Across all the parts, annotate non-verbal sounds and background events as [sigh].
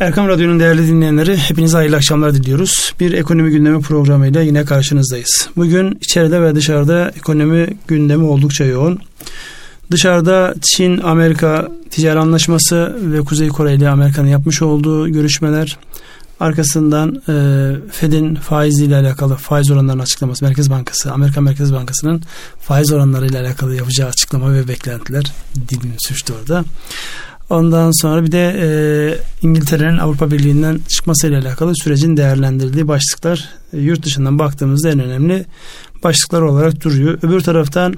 Erkam Radyo'nun değerli dinleyenleri hepinize hayırlı akşamlar diliyoruz. Bir ekonomi gündemi programıyla yine karşınızdayız. Bugün içeride ve dışarıda ekonomi gündemi oldukça yoğun. Dışarıda Çin, Amerika ticari anlaşması ve Kuzey Kore ile Amerika'nın yapmış olduğu görüşmeler. Arkasından e, Fed'in faiziyle alakalı faiz oranlarının açıklaması, Merkez Bankası, Amerika Merkez Bankası'nın faiz oranlarıyla alakalı yapacağı açıklama ve beklentiler dilini sürçtü orada. Ondan sonra bir de e, İngiltere'nin Avrupa Birliği'nden çıkmasıyla alakalı sürecin değerlendirildiği başlıklar e, yurt dışından baktığımızda en önemli başlıklar olarak duruyor. Öbür taraftan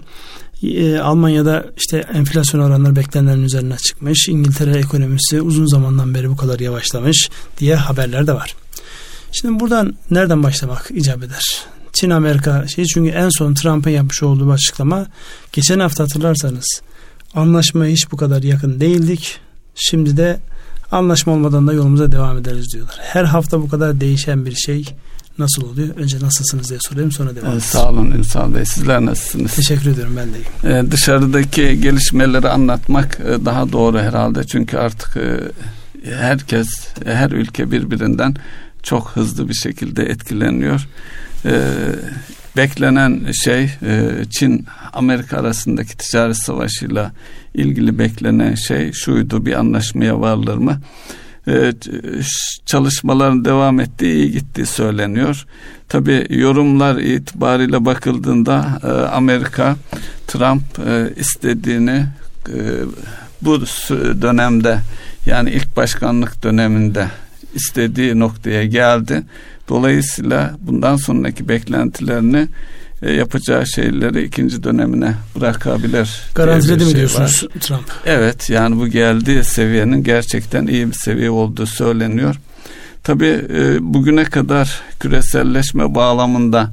e, Almanya'da işte enflasyon oranları beklenenin üzerine çıkmış. İngiltere ekonomisi uzun zamandan beri bu kadar yavaşlamış diye haberler de var. Şimdi buradan nereden başlamak icap eder? Çin Amerika şey çünkü en son Trump'ın yapmış olduğu açıklama geçen hafta hatırlarsanız anlaşmaya hiç bu kadar yakın değildik. Şimdi de anlaşma olmadan da yolumuza devam ederiz diyorlar. Her hafta bu kadar değişen bir şey nasıl oluyor? Önce nasılsınız diye sorayım sonra devam evet, Sağ olun Ünsal Bey. Sizler nasılsınız? Teşekkür ediyorum ben deyim. Ee, dışarıdaki gelişmeleri anlatmak e, daha doğru herhalde. Çünkü artık e, herkes, her ülke birbirinden çok hızlı bir şekilde etkileniyor. Ee, beklenen şey e, Çin Amerika arasındaki ticaret savaşıyla ilgili beklenen şey şuydu bir anlaşmaya varılır mı? Ee, çalışmaların devam ettiği iyi gittiği söyleniyor. Tabi yorumlar itibariyle bakıldığında e, Amerika Trump e, istediğini bu dönemde yani ilk başkanlık döneminde istediği noktaya geldi. Dolayısıyla bundan sonraki beklentilerini e, yapacağı şeyleri ikinci dönemine bırakabilir. Garantiledi mi şey diyorsunuz var. Trump? Evet yani bu geldiği seviyenin gerçekten iyi bir seviye olduğu söyleniyor. Tabii e, bugüne kadar küreselleşme bağlamında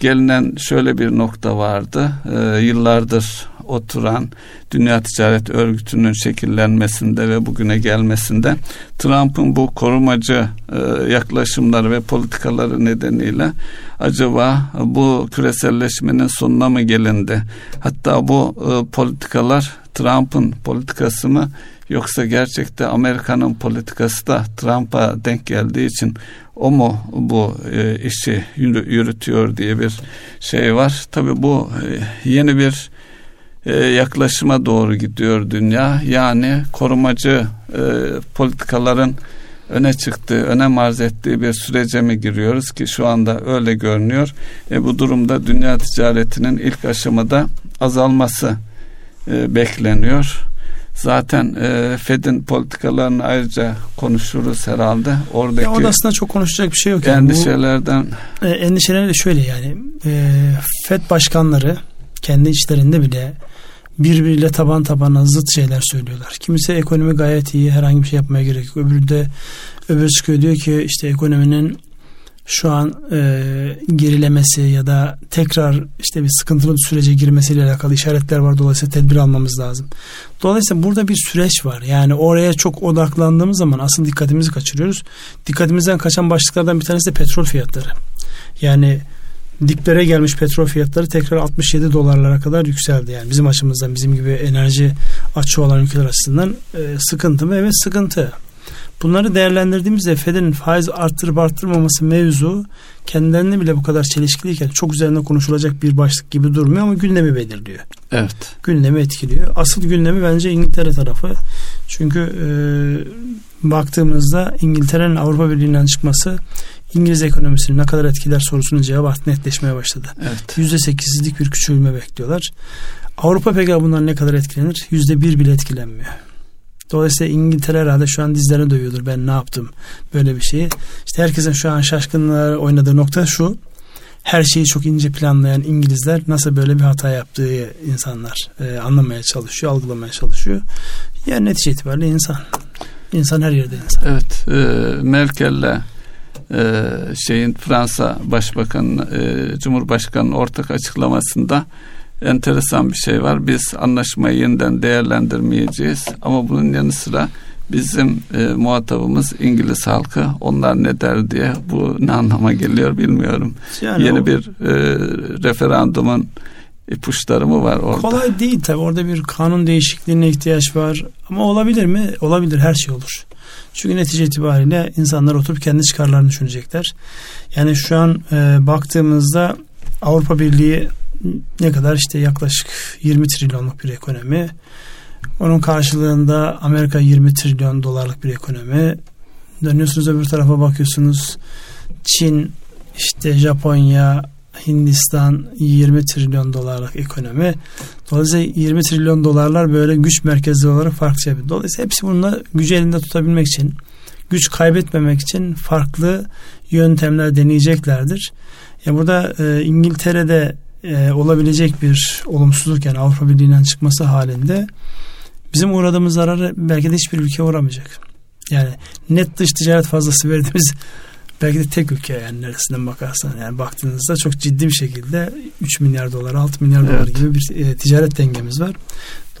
gelinen şöyle bir nokta vardı. E, yıllardır oturan Dünya Ticaret Örgütü'nün şekillenmesinde ve bugüne gelmesinde Trump'ın bu korumacı e, yaklaşımları ve politikaları nedeniyle acaba bu küreselleşmenin sonuna mı gelindi? Hatta bu e, politikalar Trump'ın politikası mı yoksa gerçekte Amerika'nın politikası da Trump'a denk geldiği için o mu bu e, işi yürütüyor diye bir şey var. Tabii bu e, yeni bir yaklaşıma doğru gidiyor dünya. Yani korumacı e, politikaların öne çıktığı, öne arz ettiği bir sürece mi giriyoruz ki şu anda öyle görünüyor. E, bu durumda dünya ticaretinin ilk aşamada azalması e, bekleniyor. Zaten e, Fed'in politikalarını ayrıca konuşuruz herhalde. Oradaki ya orada aslında çok konuşacak bir şey yok. Yani. Endişelerden. Bu, e, endişeleri de şöyle yani. E, Fed başkanları kendi içlerinde bile birbiriyle taban tabana zıt şeyler söylüyorlar. Kimisi ekonomi gayet iyi herhangi bir şey yapmaya gerek yok. Öbürü de öbürü çıkıyor diyor ki işte ekonominin şu an e, gerilemesi ya da tekrar işte bir sıkıntılı bir sürece girmesiyle alakalı işaretler var. Dolayısıyla tedbir almamız lazım. Dolayısıyla burada bir süreç var. Yani oraya çok odaklandığımız zaman aslında dikkatimizi kaçırıyoruz. Dikkatimizden kaçan başlıklardan bir tanesi de petrol fiyatları. Yani diplere gelmiş petrol fiyatları tekrar 67 dolarlara kadar yükseldi. Yani bizim açımızdan bizim gibi enerji açığı olan ülkeler açısından e, sıkıntı mı? Evet sıkıntı. Bunları değerlendirdiğimizde Fed'in faiz arttırıp arttırmaması mevzu kendilerine bile bu kadar çelişkiliyken çok üzerinde konuşulacak bir başlık gibi durmuyor ama gündemi belirliyor. Evet. Gündemi etkiliyor. Asıl gündemi bence İngiltere tarafı. Çünkü e, baktığımızda İngiltere'nin Avrupa Birliği'nden çıkması İngiliz ekonomisini ne kadar etkiler sorusunun cevabı artık netleşmeye başladı. Evet. %8'lik bir küçülme bekliyorlar. Avrupa peki bundan ne kadar etkilenir? %1 bile etkilenmiyor. Dolayısıyla İngiltere herhalde şu an dizlerine dövüyordur. Ben ne yaptım böyle bir şeyi. İşte herkesin şu an şaşkınlığa oynadığı nokta şu. Her şeyi çok ince planlayan İngilizler nasıl böyle bir hata yaptığı insanlar e, anlamaya çalışıyor, algılamaya çalışıyor. Yani netice itibariyle insan. İnsan her yerde insan. Evet. E, Merkel'le e, şeyin Fransa Başbakanı, e, Cumhurbaşkanı ortak açıklamasında enteresan bir şey var. Biz anlaşmayı yeniden değerlendirmeyeceğiz ama bunun yanı sıra bizim e, muhatabımız İngiliz halkı onlar ne der diye bu ne anlama geliyor bilmiyorum. Yani Yeni o, bir e, referandumun ipuçları mı var orada? Kolay değil tabi orada bir kanun değişikliğine ihtiyaç var ama olabilir mi? Olabilir her şey olur. Çünkü netice itibariyle insanlar oturup kendi çıkarlarını düşünecekler. Yani şu an e, baktığımızda Avrupa Birliği ne kadar işte yaklaşık 20 trilyonluk bir ekonomi. Onun karşılığında Amerika 20 trilyon dolarlık bir ekonomi. Dönüyorsunuz öbür tarafa bakıyorsunuz. Çin, işte Japonya, Hindistan 20 trilyon dolarlık ekonomi. Dolayısıyla 20 trilyon dolarlar böyle güç merkezi olarak farklı şey yapıyor. Dolayısıyla hepsi bununla gücü elinde tutabilmek için, güç kaybetmemek için farklı yöntemler deneyeceklerdir. Ya burada e, İngiltere'de e, olabilecek bir olumsuzluk yani Avrupa Birliği'nden çıkması halinde bizim uğradığımız zararı belki de hiçbir ülke uğramayacak. Yani net dış ticaret fazlası verdiğimiz belki de tek ülke yani neresinden bakarsan yani baktığınızda çok ciddi bir şekilde 3 milyar dolar 6 milyar evet. dolar gibi bir e, ticaret dengemiz var.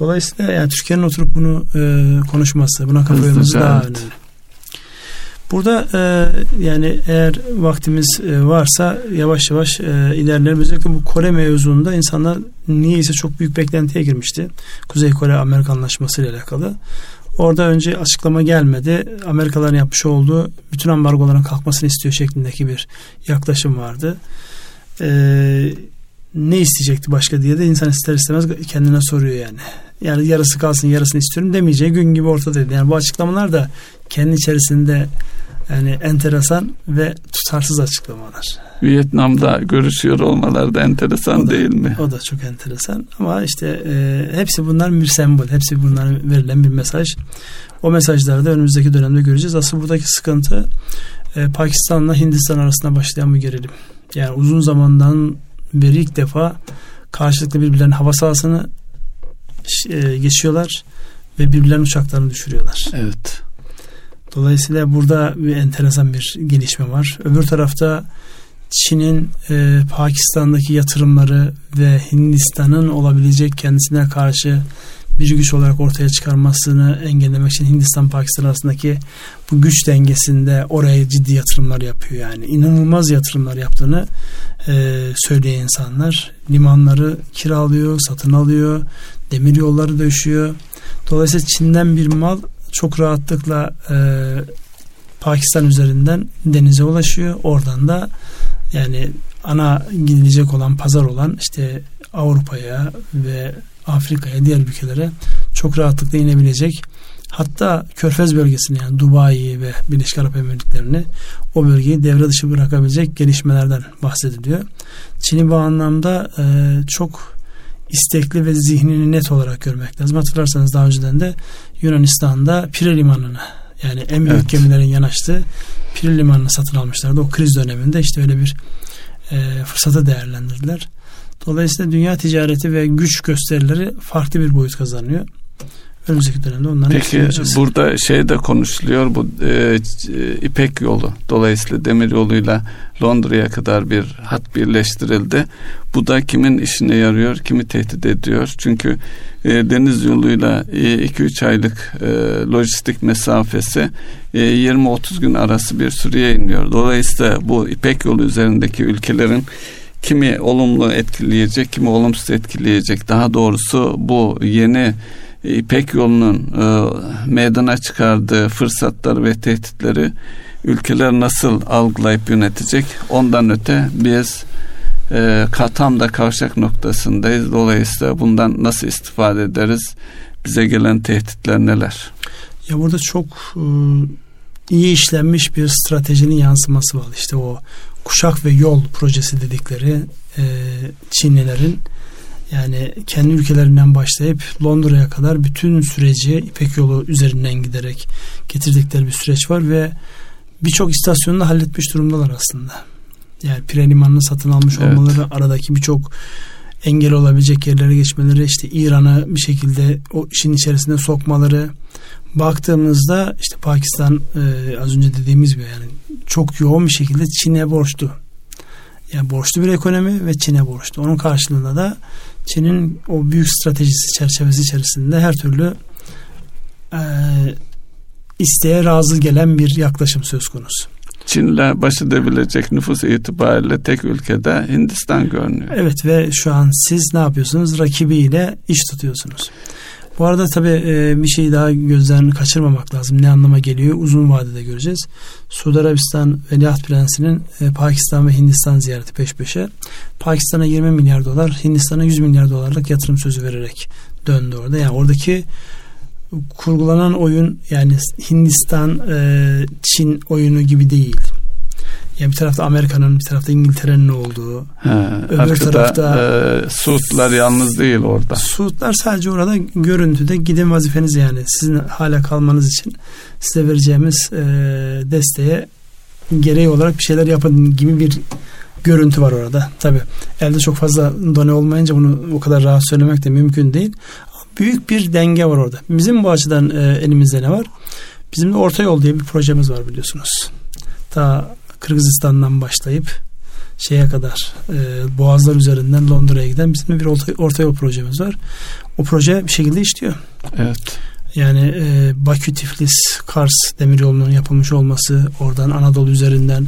Dolayısıyla yani Türkiye'nin oturup bunu e, konuşması, buna kafa yorması daha önemli. Burada e, yani eğer vaktimiz e, varsa yavaş yavaş e, ilerleyelim. Özellikle bu Kore mevzunda insanlar niyeyse çok büyük beklentiye girmişti. Kuzey Kore Amerika Anlaşması ile alakalı. Orada önce açıklama gelmedi. Amerikalıların yapmış olduğu bütün ambargoların kalkmasını istiyor şeklindeki bir yaklaşım vardı. Ee, ne isteyecekti başka diye de insan ister istemez kendine soruyor yani. Yani yarısı kalsın yarısını istiyorum demeyeceği gün gibi ortadaydı. Yani bu açıklamalar da kendi içerisinde yani enteresan ve tutarsız açıklamalar. Vietnam'da görüşüyor olmalar da enteresan da, değil mi? O da çok enteresan ama işte e, hepsi bunlar bir sembol. Hepsi bunlar verilen bir mesaj. O mesajları da önümüzdeki dönemde göreceğiz. Asıl buradaki sıkıntı e, Pakistan'la Hindistan arasında başlayan bir gerilim. Yani uzun zamandan beri ilk defa karşılıklı birbirlerinin hava sahasını e, geçiyorlar ve birbirlerinin uçaklarını düşürüyorlar. Evet. Dolayısıyla burada bir enteresan bir gelişme var. Öbür tarafta Çin'in e, Pakistan'daki yatırımları ve Hindistan'ın olabilecek kendisine karşı bir güç olarak ortaya çıkarmasını engellemek için Hindistan-Pakistan arasındaki bu güç dengesinde oraya ciddi yatırımlar yapıyor yani. inanılmaz yatırımlar yaptığını e, söyleyen insanlar. Limanları kiralıyor, satın alıyor, demir yolları döşüyor. Dolayısıyla Çin'den bir mal çok rahatlıkla e, Pakistan üzerinden denize ulaşıyor. Oradan da yani ana gidilecek olan pazar olan işte Avrupa'ya ve Afrika'ya diğer ülkelere çok rahatlıkla inebilecek. Hatta Körfez bölgesini yani Dubai'yi ve Birleşik Arap Emirlikleri'ni o bölgeyi devre dışı bırakabilecek gelişmelerden bahsediliyor. Çin'i bu anlamda e, çok istekli ve zihnini net olarak görmek lazım. Hatırlarsanız daha önceden de Yunanistan'da Pire Limanı'nı yani en büyük evet. gemilerin yanaştığı Pire Limanı'nı satın almışlardı. O kriz döneminde işte öyle bir e, fırsatı değerlendirdiler. Dolayısıyla dünya ticareti ve güç gösterileri farklı bir boyut kazanıyor önümüzdeki dönemde onların Peki burada şey de konuşuluyor bu e, İpek yolu dolayısıyla demir yoluyla Londra'ya kadar bir hat birleştirildi. Bu da kimin işine yarıyor, kimi tehdit ediyor? Çünkü e, deniz yoluyla 2-3 e, aylık e, lojistik mesafesi e, 20-30 gün arası bir süreye iniyor. Dolayısıyla bu İpek yolu üzerindeki ülkelerin kimi olumlu etkileyecek, kimi olumsuz etkileyecek. Daha doğrusu bu yeni İpek yolunun e, meydana çıkardığı fırsatları ve tehditleri ülkeler nasıl algılayıp yönetecek? Ondan öte biz e, tam da kavşak noktasındayız. Dolayısıyla bundan nasıl istifade ederiz? Bize gelen tehditler neler? Ya burada çok e, iyi işlenmiş bir stratejinin yansıması var. İşte o kuşak ve yol projesi dedikleri e, Çinlilerin yani kendi ülkelerinden başlayıp Londra'ya kadar bütün süreci İpek yolu üzerinden giderek getirdikleri bir süreç var ve birçok istasyonunu halletmiş durumdalar aslında. Yani Pire Limanı'nı satın almış evet. olmaları, aradaki birçok engel olabilecek yerlere geçmeleri, işte İran'ı bir şekilde o işin içerisine sokmaları. Baktığımızda işte Pakistan e, az önce dediğimiz gibi yani çok yoğun bir şekilde Çin'e borçlu. Yani borçlu bir ekonomi ve Çin'e borçlu. Onun karşılığında da Çin'in o büyük stratejisi çerçevesi içerisinde her türlü e, isteğe razı gelen bir yaklaşım söz konusu. Çin'le baş edebilecek nüfus itibariyle tek ülkede Hindistan görünüyor. Evet ve şu an siz ne yapıyorsunuz? Rakibiyle iş tutuyorsunuz. Bu arada tabii e, bir şeyi daha gözden kaçırmamak lazım. Ne anlama geliyor uzun vadede göreceğiz. Suudi Arabistan Veliaht Prensi'nin e, Pakistan ve Hindistan ziyareti peş peşe. Pakistan'a 20 milyar dolar, Hindistan'a 100 milyar dolarlık yatırım sözü vererek döndü orada. Yani oradaki kurgulanan oyun yani Hindistan e, Çin oyunu gibi değil. Yani bir tarafta Amerika'nın bir tarafta İngiltere'nin olduğu. He, öbür arkada, tarafta e, Suudlar yalnız değil orada. Suudlar sadece orada görüntüde gidin vazifeniz yani sizin hala kalmanız için size vereceğimiz e, desteğe gereği olarak bir şeyler yapın gibi bir görüntü var orada. Tabi elde çok fazla done olmayınca bunu o kadar rahat söylemek de mümkün değil. Büyük bir denge var orada. Bizim bu açıdan e, elimizde ne var? Bizim de Orta Yol diye bir projemiz var biliyorsunuz. Ta Kırgızistan'dan başlayıp şeye kadar e, Boğazlar üzerinden Londra'ya giden bizim bir orta, orta yol projemiz var. O proje bir şekilde işliyor. Evet. Yani e, Bakü, Tiflis, Kars demiryolunun yapılmış olması, oradan Anadolu üzerinden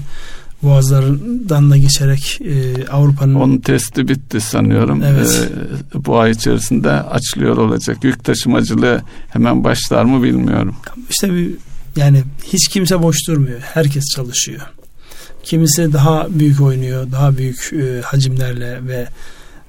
boğazlardan da geçerek e, Avrupa'nın... Onun testi bitti sanıyorum. Evet. E, bu ay içerisinde açılıyor olacak. Yük taşımacılığı hemen başlar mı bilmiyorum. İşte bir, yani hiç kimse boş durmuyor. Herkes çalışıyor. Kimisi daha büyük oynuyor, daha büyük e, hacimlerle ve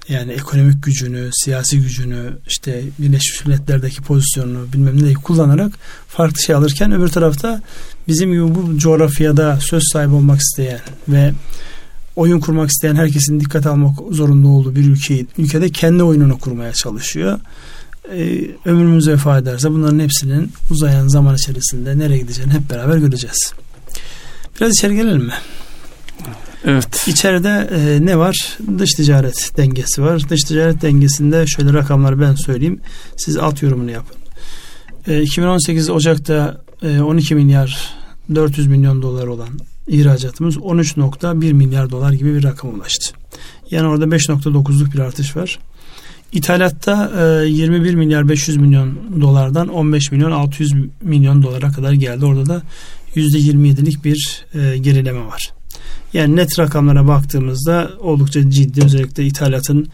yani ekonomik gücünü, siyasi gücünü, işte Birleşmiş Milletler'deki pozisyonunu bilmem neyi kullanarak farklı şey alırken öbür tarafta bizim gibi bu coğrafyada söz sahibi olmak isteyen ve oyun kurmak isteyen herkesin dikkat almak zorunda olduğu bir ülkeyi ülkede kendi oyununu kurmaya çalışıyor. Ee, ömrümüz vefa ederse bunların hepsinin uzayan zaman içerisinde nereye gideceğini hep beraber göreceğiz. Biraz içeri gelelim mi? Evet. İçeride e, ne var? Dış ticaret dengesi var. Dış ticaret dengesinde şöyle rakamları ben söyleyeyim. Siz alt yorumunu yapın. E, 2018 Ocak'ta e, 12 milyar 400 milyon dolar olan ihracatımız 13.1 milyar dolar gibi bir rakam ulaştı. Yani orada 5.9'luk bir artış var. İthalatta e, 21 milyar 500 milyon dolardan 15 milyon 600 milyon dolara kadar geldi. Orada da %27'lik bir e, gerileme var. Yani net rakamlara baktığımızda oldukça ciddi özellikle ithalatın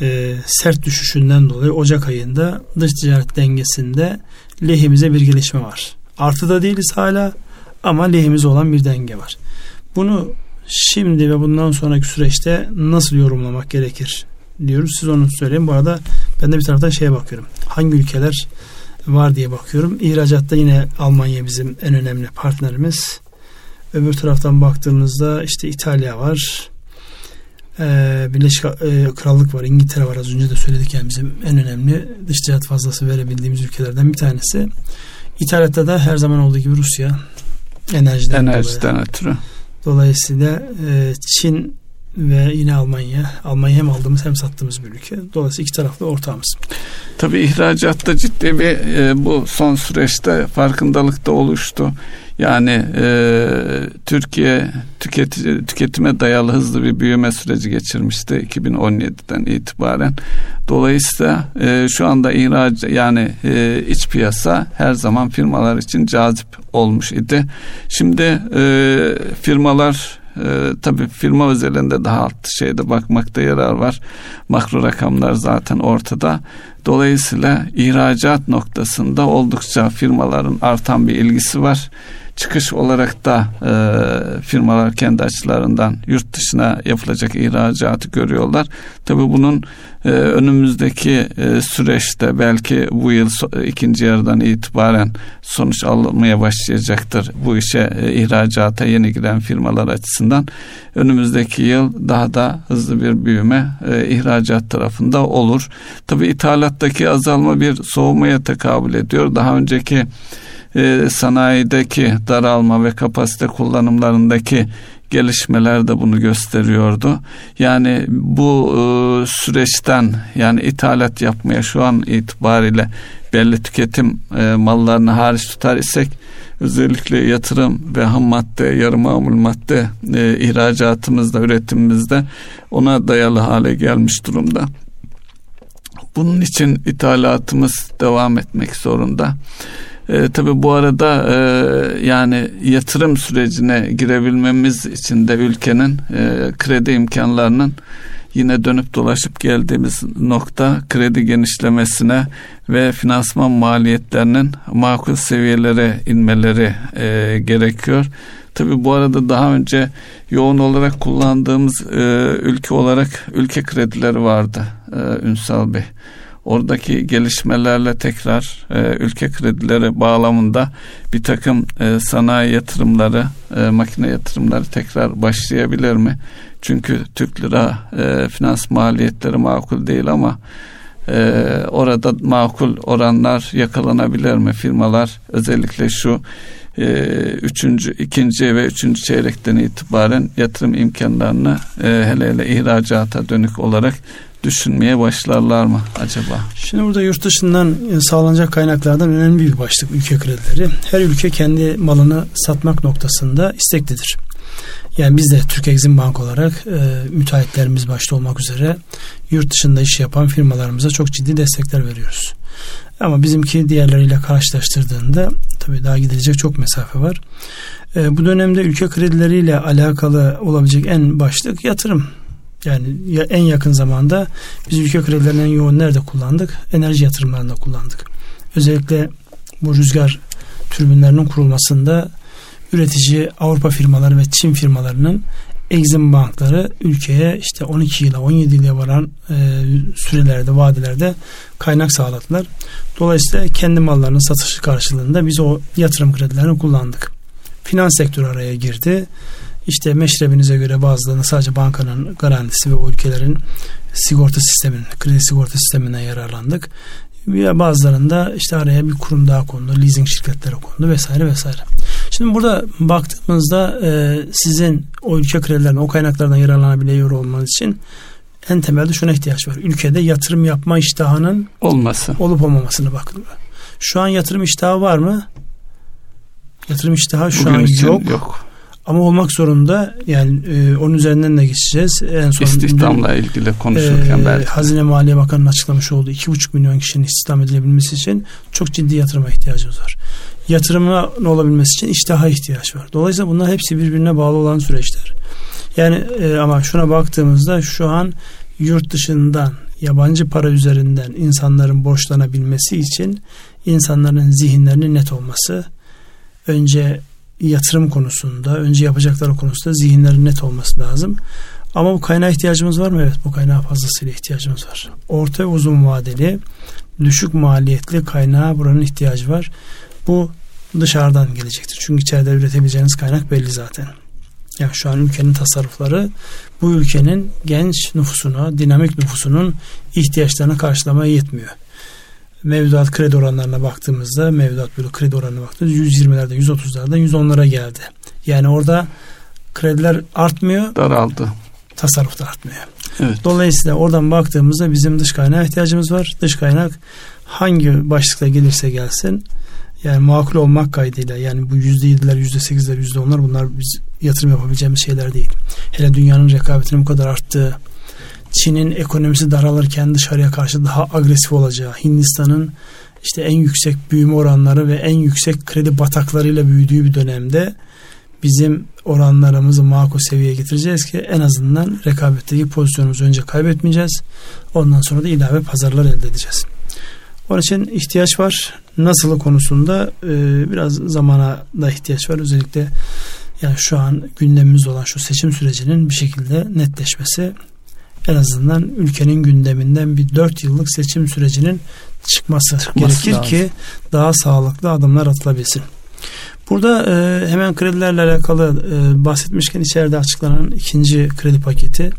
e, sert düşüşünden dolayı Ocak ayında dış ticaret dengesinde lehimize bir gelişme var. Artıda değiliz hala ama lehimize olan bir denge var. Bunu şimdi ve bundan sonraki süreçte nasıl yorumlamak gerekir diyoruz. Siz onu söyleyin. Bu arada ben de bir taraftan şeye bakıyorum. Hangi ülkeler var diye bakıyorum. İhracatta yine Almanya bizim en önemli partnerimiz. Öbür taraftan baktığımızda işte İtalya var. Ee, Birleşik e, Krallık var, İngiltere var. Az önce de söyledik yani bizim en önemli dış ticaret fazlası verebildiğimiz ülkelerden bir tanesi. İthalatta da her zaman olduğu gibi Rusya enerjiden, enerjiden ötürü. Dolayısıyla e, Çin ve yine Almanya. Almanya hem aldığımız hem sattığımız bir ülke. Dolayısıyla iki taraflı ortağımız. Tabii ihracatta ciddi bir e, bu son süreçte farkındalık da oluştu. Yani e, Türkiye tüketici, tüketime dayalı hızlı bir büyüme süreci geçirmişti 2017'den itibaren. Dolayısıyla e, şu anda ihraç yani e, iç piyasa her zaman firmalar için cazip olmuş idi. Şimdi e, firmalar e, tabii firma özelinde daha alt şeyde bakmakta yarar var. Makro rakamlar zaten ortada. Dolayısıyla ihracat noktasında oldukça firmaların artan bir ilgisi var çıkış olarak da e, firmalar kendi açılarından yurt dışına yapılacak ihracatı görüyorlar. Tabi bunun e, önümüzdeki e, süreçte belki bu yıl ikinci yarıdan itibaren sonuç almaya başlayacaktır. Bu işe e, ihracata yeni giren firmalar açısından önümüzdeki yıl daha da hızlı bir büyüme e, ihracat tarafında olur. Tabi ithalattaki azalma bir soğumaya tekabül ediyor. Daha önceki e, sanayideki daralma ve kapasite kullanımlarındaki gelişmeler de bunu gösteriyordu. Yani bu e, süreçten yani ithalat yapmaya şu an itibariyle belli tüketim e, mallarını hariç tutar isek özellikle yatırım ve ham madde, yarı mamul madde e, ihracatımızda, üretimimizde ona dayalı hale gelmiş durumda. Bunun için ithalatımız devam etmek zorunda. E, tabii bu arada e, yani yatırım sürecine girebilmemiz için de ülkenin e, kredi imkanlarının yine dönüp dolaşıp geldiğimiz nokta kredi genişlemesine ve finansman maliyetlerinin makul seviyelere inmeleri e, gerekiyor. Tabi bu arada daha önce yoğun olarak kullandığımız e, ülke olarak ülke kredileri vardı e, Ünsal Bey. Oradaki gelişmelerle tekrar e, ülke kredileri bağlamında bir takım e, sanayi yatırımları, e, makine yatırımları tekrar başlayabilir mi? Çünkü Türk lira e, finans maliyetleri makul değil ama e, orada makul oranlar yakalanabilir mi firmalar özellikle şu e, üçüncü, ikinci ve üçüncü çeyrekten itibaren yatırım imkanlarını e, hele hele ihracata dönük olarak düşünmeye başlarlar mı acaba? Şimdi burada yurt dışından e, sağlanacak kaynaklardan önemli bir başlık ülke kredileri. Her ülke kendi malını satmak noktasında isteklidir. Yani biz de Türk Exim Bank olarak e, müteahhitlerimiz başta olmak üzere yurt dışında iş yapan firmalarımıza çok ciddi destekler veriyoruz. Ama bizimki diğerleriyle karşılaştırdığında tabii daha gidilecek çok mesafe var. E, bu dönemde ülke kredileriyle alakalı olabilecek en başlık yatırım. Yani en yakın zamanda biz ülke kredilerini en yoğun nerede kullandık? Enerji yatırımlarında kullandık. Özellikle bu rüzgar türbinlerinin kurulmasında üretici Avrupa firmaları ve Çin firmalarının Exim bankları ülkeye işte 12 yıla 17 yıla varan e, sürelerde vadelerde kaynak sağladılar. Dolayısıyla kendi mallarının satışı karşılığında biz o yatırım kredilerini kullandık. Finans sektörü araya girdi. İşte meşrebinize göre bazılarını sadece bankanın garantisi ve o ülkelerin sigorta sisteminin, kredi sigorta sisteminden yararlandık. Ya bazılarında işte araya bir kurum daha kondu, leasing şirketleri kondu vesaire vesaire. Şimdi burada baktığımızda e, sizin o ülke kredilerinden, o kaynaklardan yararlanabiliyor olmanız için en temelde şuna ihtiyaç var. Ülkede yatırım yapma iştahının olması. Olup olmamasını bakın. Şu an yatırım iştahı var mı? Yatırım iştahı şu Bugün an yok. yok. Ama olmak zorunda yani e, onun üzerinden de geçeceğiz. En son İstihdamla dün, ilgili konuşurken e, belki. Hazine Maliye Bakanı'nın açıklamış olduğu 2,5 milyon kişinin istihdam edilebilmesi için çok ciddi yatırıma ihtiyacımız var. Yatırımın olabilmesi için iştaha ihtiyaç var. Dolayısıyla bunlar hepsi birbirine bağlı olan süreçler. Yani e, ama şuna baktığımızda şu an yurt dışından yabancı para üzerinden insanların borçlanabilmesi için insanların zihinlerinin net olması önce yatırım konusunda, önce yapacakları konusunda zihinlerin net olması lazım. Ama bu kaynağa ihtiyacımız var mı? Evet bu kaynağa fazlasıyla ihtiyacımız var. Orta ve uzun vadeli düşük maliyetli kaynağa buranın ihtiyacı var. Bu dışarıdan gelecektir. Çünkü içeride üretebileceğiniz kaynak belli zaten. Yani şu an ülkenin tasarrufları bu ülkenin genç nüfusuna, dinamik nüfusunun ihtiyaçlarını karşılamaya yetmiyor mevduat kredi oranlarına baktığımızda mevduat bölü kredi oranına baktığımızda 120'lerde 130'larda 110'lara geldi. Yani orada krediler artmıyor. Daraldı. Tasarruf da artmıyor. Evet. Dolayısıyla oradan baktığımızda bizim dış kaynağa ihtiyacımız var. Dış kaynak hangi başlıkta gelirse gelsin yani makul olmak kaydıyla yani bu yüzde yediler, yüzde sekizler, yüzde onlar bunlar biz yatırım yapabileceğimiz şeyler değil. Hele dünyanın rekabetinin bu kadar arttığı, Çin'in ekonomisi daralırken dışarıya karşı daha agresif olacağı, Hindistan'ın işte en yüksek büyüme oranları ve en yüksek kredi bataklarıyla büyüdüğü bir dönemde bizim oranlarımızı makul seviyeye getireceğiz ki en azından rekabetteki pozisyonumuzu önce kaybetmeyeceğiz. Ondan sonra da ilave pazarlar elde edeceğiz. Onun için ihtiyaç var. Nasıl konusunda e, biraz zamana da ihtiyaç var. Özellikle yani şu an gündemimiz olan şu seçim sürecinin bir şekilde netleşmesi en azından ülkenin gündeminden bir dört yıllık seçim sürecinin çıkması, çıkması gerekir lazım. ki daha sağlıklı adımlar atılabilsin. Burada e, hemen kredilerle alakalı e, bahsetmişken içeride açıklanan ikinci kredi paketi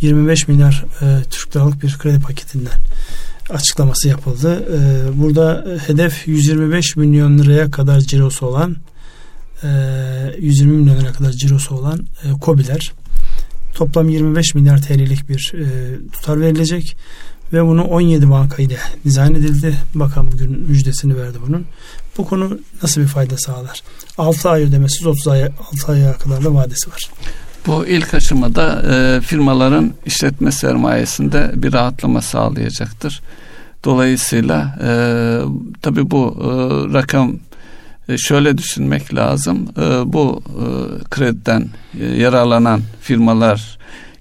25 milyar e, Türk liralık bir kredi paketinden açıklaması yapıldı. E, burada hedef 125 milyon liraya kadar cirosu olan e, 120 milyon liraya kadar cirosu olan e, KOBİ'ler Toplam 25 milyar TL'lik bir e, tutar verilecek ve bunu 17 banka ile dizayn edildi. Bakan bugün müjdesini verdi bunun. Bu konu nasıl bir fayda sağlar? 6 ay ödemesiz 30 ay 6 aya kadar da vadesi var. Bu ilk aşamada e, firmaların işletme sermayesinde bir rahatlama sağlayacaktır. Dolayısıyla e, tabi bu e, rakam şöyle düşünmek lazım. E, bu e, krediden yararlanan firmalar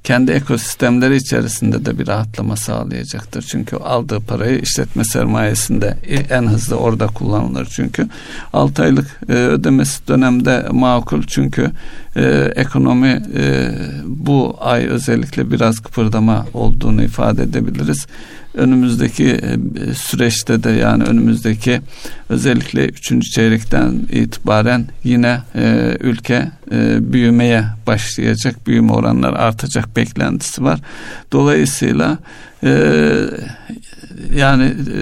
kendi ekosistemleri içerisinde de bir rahatlama sağlayacaktır. Çünkü aldığı parayı işletme sermayesinde en hızlı orada kullanılır çünkü. 6 aylık e, ödemesi dönemde makul çünkü e, ekonomi e, bu ay özellikle biraz kıpırdama olduğunu ifade edebiliriz önümüzdeki e, süreçte de yani önümüzdeki özellikle üçüncü çeyrekten itibaren yine e, ülke e, büyümeye başlayacak. Büyüme oranları artacak beklentisi var. Dolayısıyla e, yani e,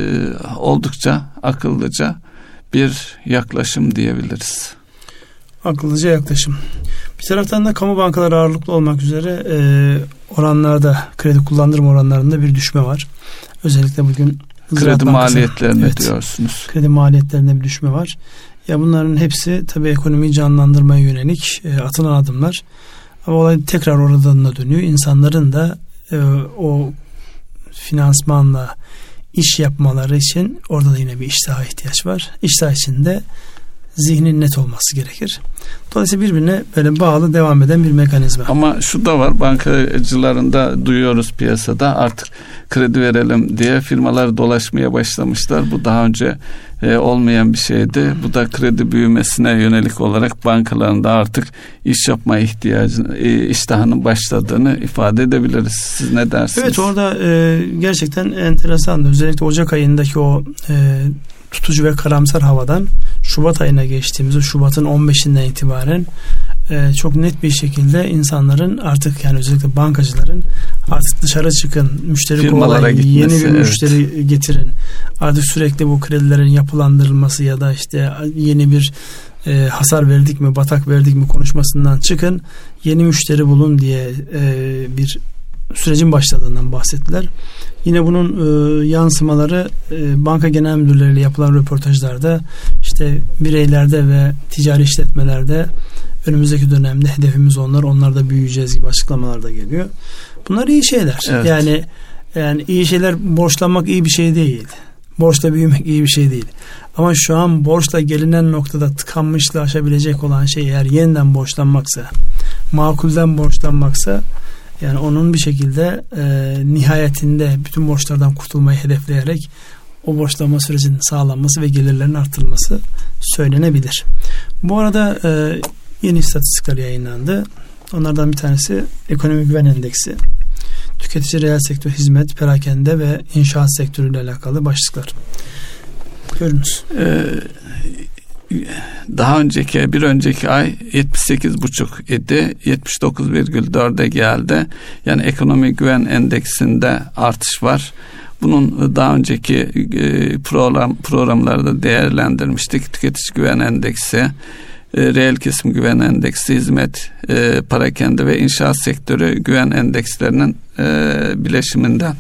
oldukça akıllıca bir yaklaşım diyebiliriz. Akıllıca yaklaşım. Bir taraftan da kamu bankaları ağırlıklı olmak üzere e, oranlarda kredi kullandırma oranlarında bir düşme var. Özellikle bugün Ziraat kredi maliyetlerine evet, diyorsunuz. Kredi maliyetlerinde bir düşme var. Ya bunların hepsi tabii ekonomiyi canlandırmaya yönelik e, atılan adımlar. Ama olay tekrar oradan da dönüyor. İnsanların da e, o finansmanla iş yapmaları için orada da yine bir iştaha ihtiyaç var. İştah içinde zihnin net olması gerekir. Dolayısıyla birbirine böyle bağlı devam eden bir mekanizma. Ama şu da var bankacılarında duyuyoruz piyasada artık kredi verelim diye firmalar dolaşmaya başlamışlar. Bu daha önce e, olmayan bir şeydi. Bu da kredi büyümesine yönelik olarak bankalarında artık iş yapma ihtiyacı, e, iştahının başladığını ifade edebiliriz. Siz ne dersiniz? Evet orada e, gerçekten enteresan. Özellikle Ocak ayındaki o e, tutucu ve karamsar havadan Şubat ayına geçtiğimizde Şubat'ın 15'inden itibaren e, çok net bir şekilde insanların artık yani özellikle bankacıların artık dışarı çıkın, müşteri kovalayın, yeni bir evet. müşteri getirin. Artık sürekli bu kredilerin yapılandırılması ya da işte yeni bir e, hasar verdik mi, batak verdik mi konuşmasından çıkın. Yeni müşteri bulun diye e, bir sürecin başladığından bahsettiler. Yine bunun e, yansımaları e, banka genel müdürleriyle yapılan röportajlarda işte bireylerde ve ticari işletmelerde önümüzdeki dönemde hedefimiz onlar, onlar da büyüyeceğiz gibi açıklamalar da geliyor. Bunlar iyi şeyler. Evet. Yani yani iyi şeyler borçlanmak iyi bir şey değil. Borçla büyümek iyi bir şey değil. Ama şu an borçla gelinen noktada tıkanmışlığı aşabilecek olan şey eğer yeniden borçlanmaksa, makulden borçlanmaksa yani onun bir şekilde e, nihayetinde bütün borçlardan kurtulmayı hedefleyerek o borçlanma sürecinin sağlanması ve gelirlerin artırılması söylenebilir. Bu arada e, yeni istatistikler yayınlandı. Onlardan bir tanesi ekonomi güven endeksi. Tüketici reel sektör hizmet, perakende ve inşaat sektörüyle alakalı başlıklar. Buyurunuz. Ee, daha önceki bir önceki ay 78,5 idi 79,4'e geldi. Yani ekonomi güven endeksinde artış var. Bunun daha önceki e, program programlarda değerlendirmiştik. Tüketici güven endeksi, e, reel kesim güven endeksi, hizmet, e, parakende ve inşaat sektörü güven endekslerinin bileşiminden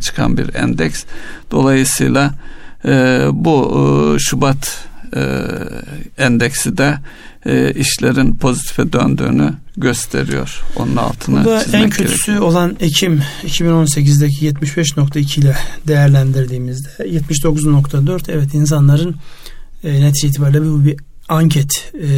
çıkan bir endeks. Dolayısıyla bu Şubat e, endeksi de e, işlerin pozitife döndüğünü gösteriyor. Onun altına Burada en kötüsü gerekiyor. olan Ekim 2018'deki 75.2 ile değerlendirdiğimizde 79.4 evet insanların e, netice itibariyle bu bir anket e,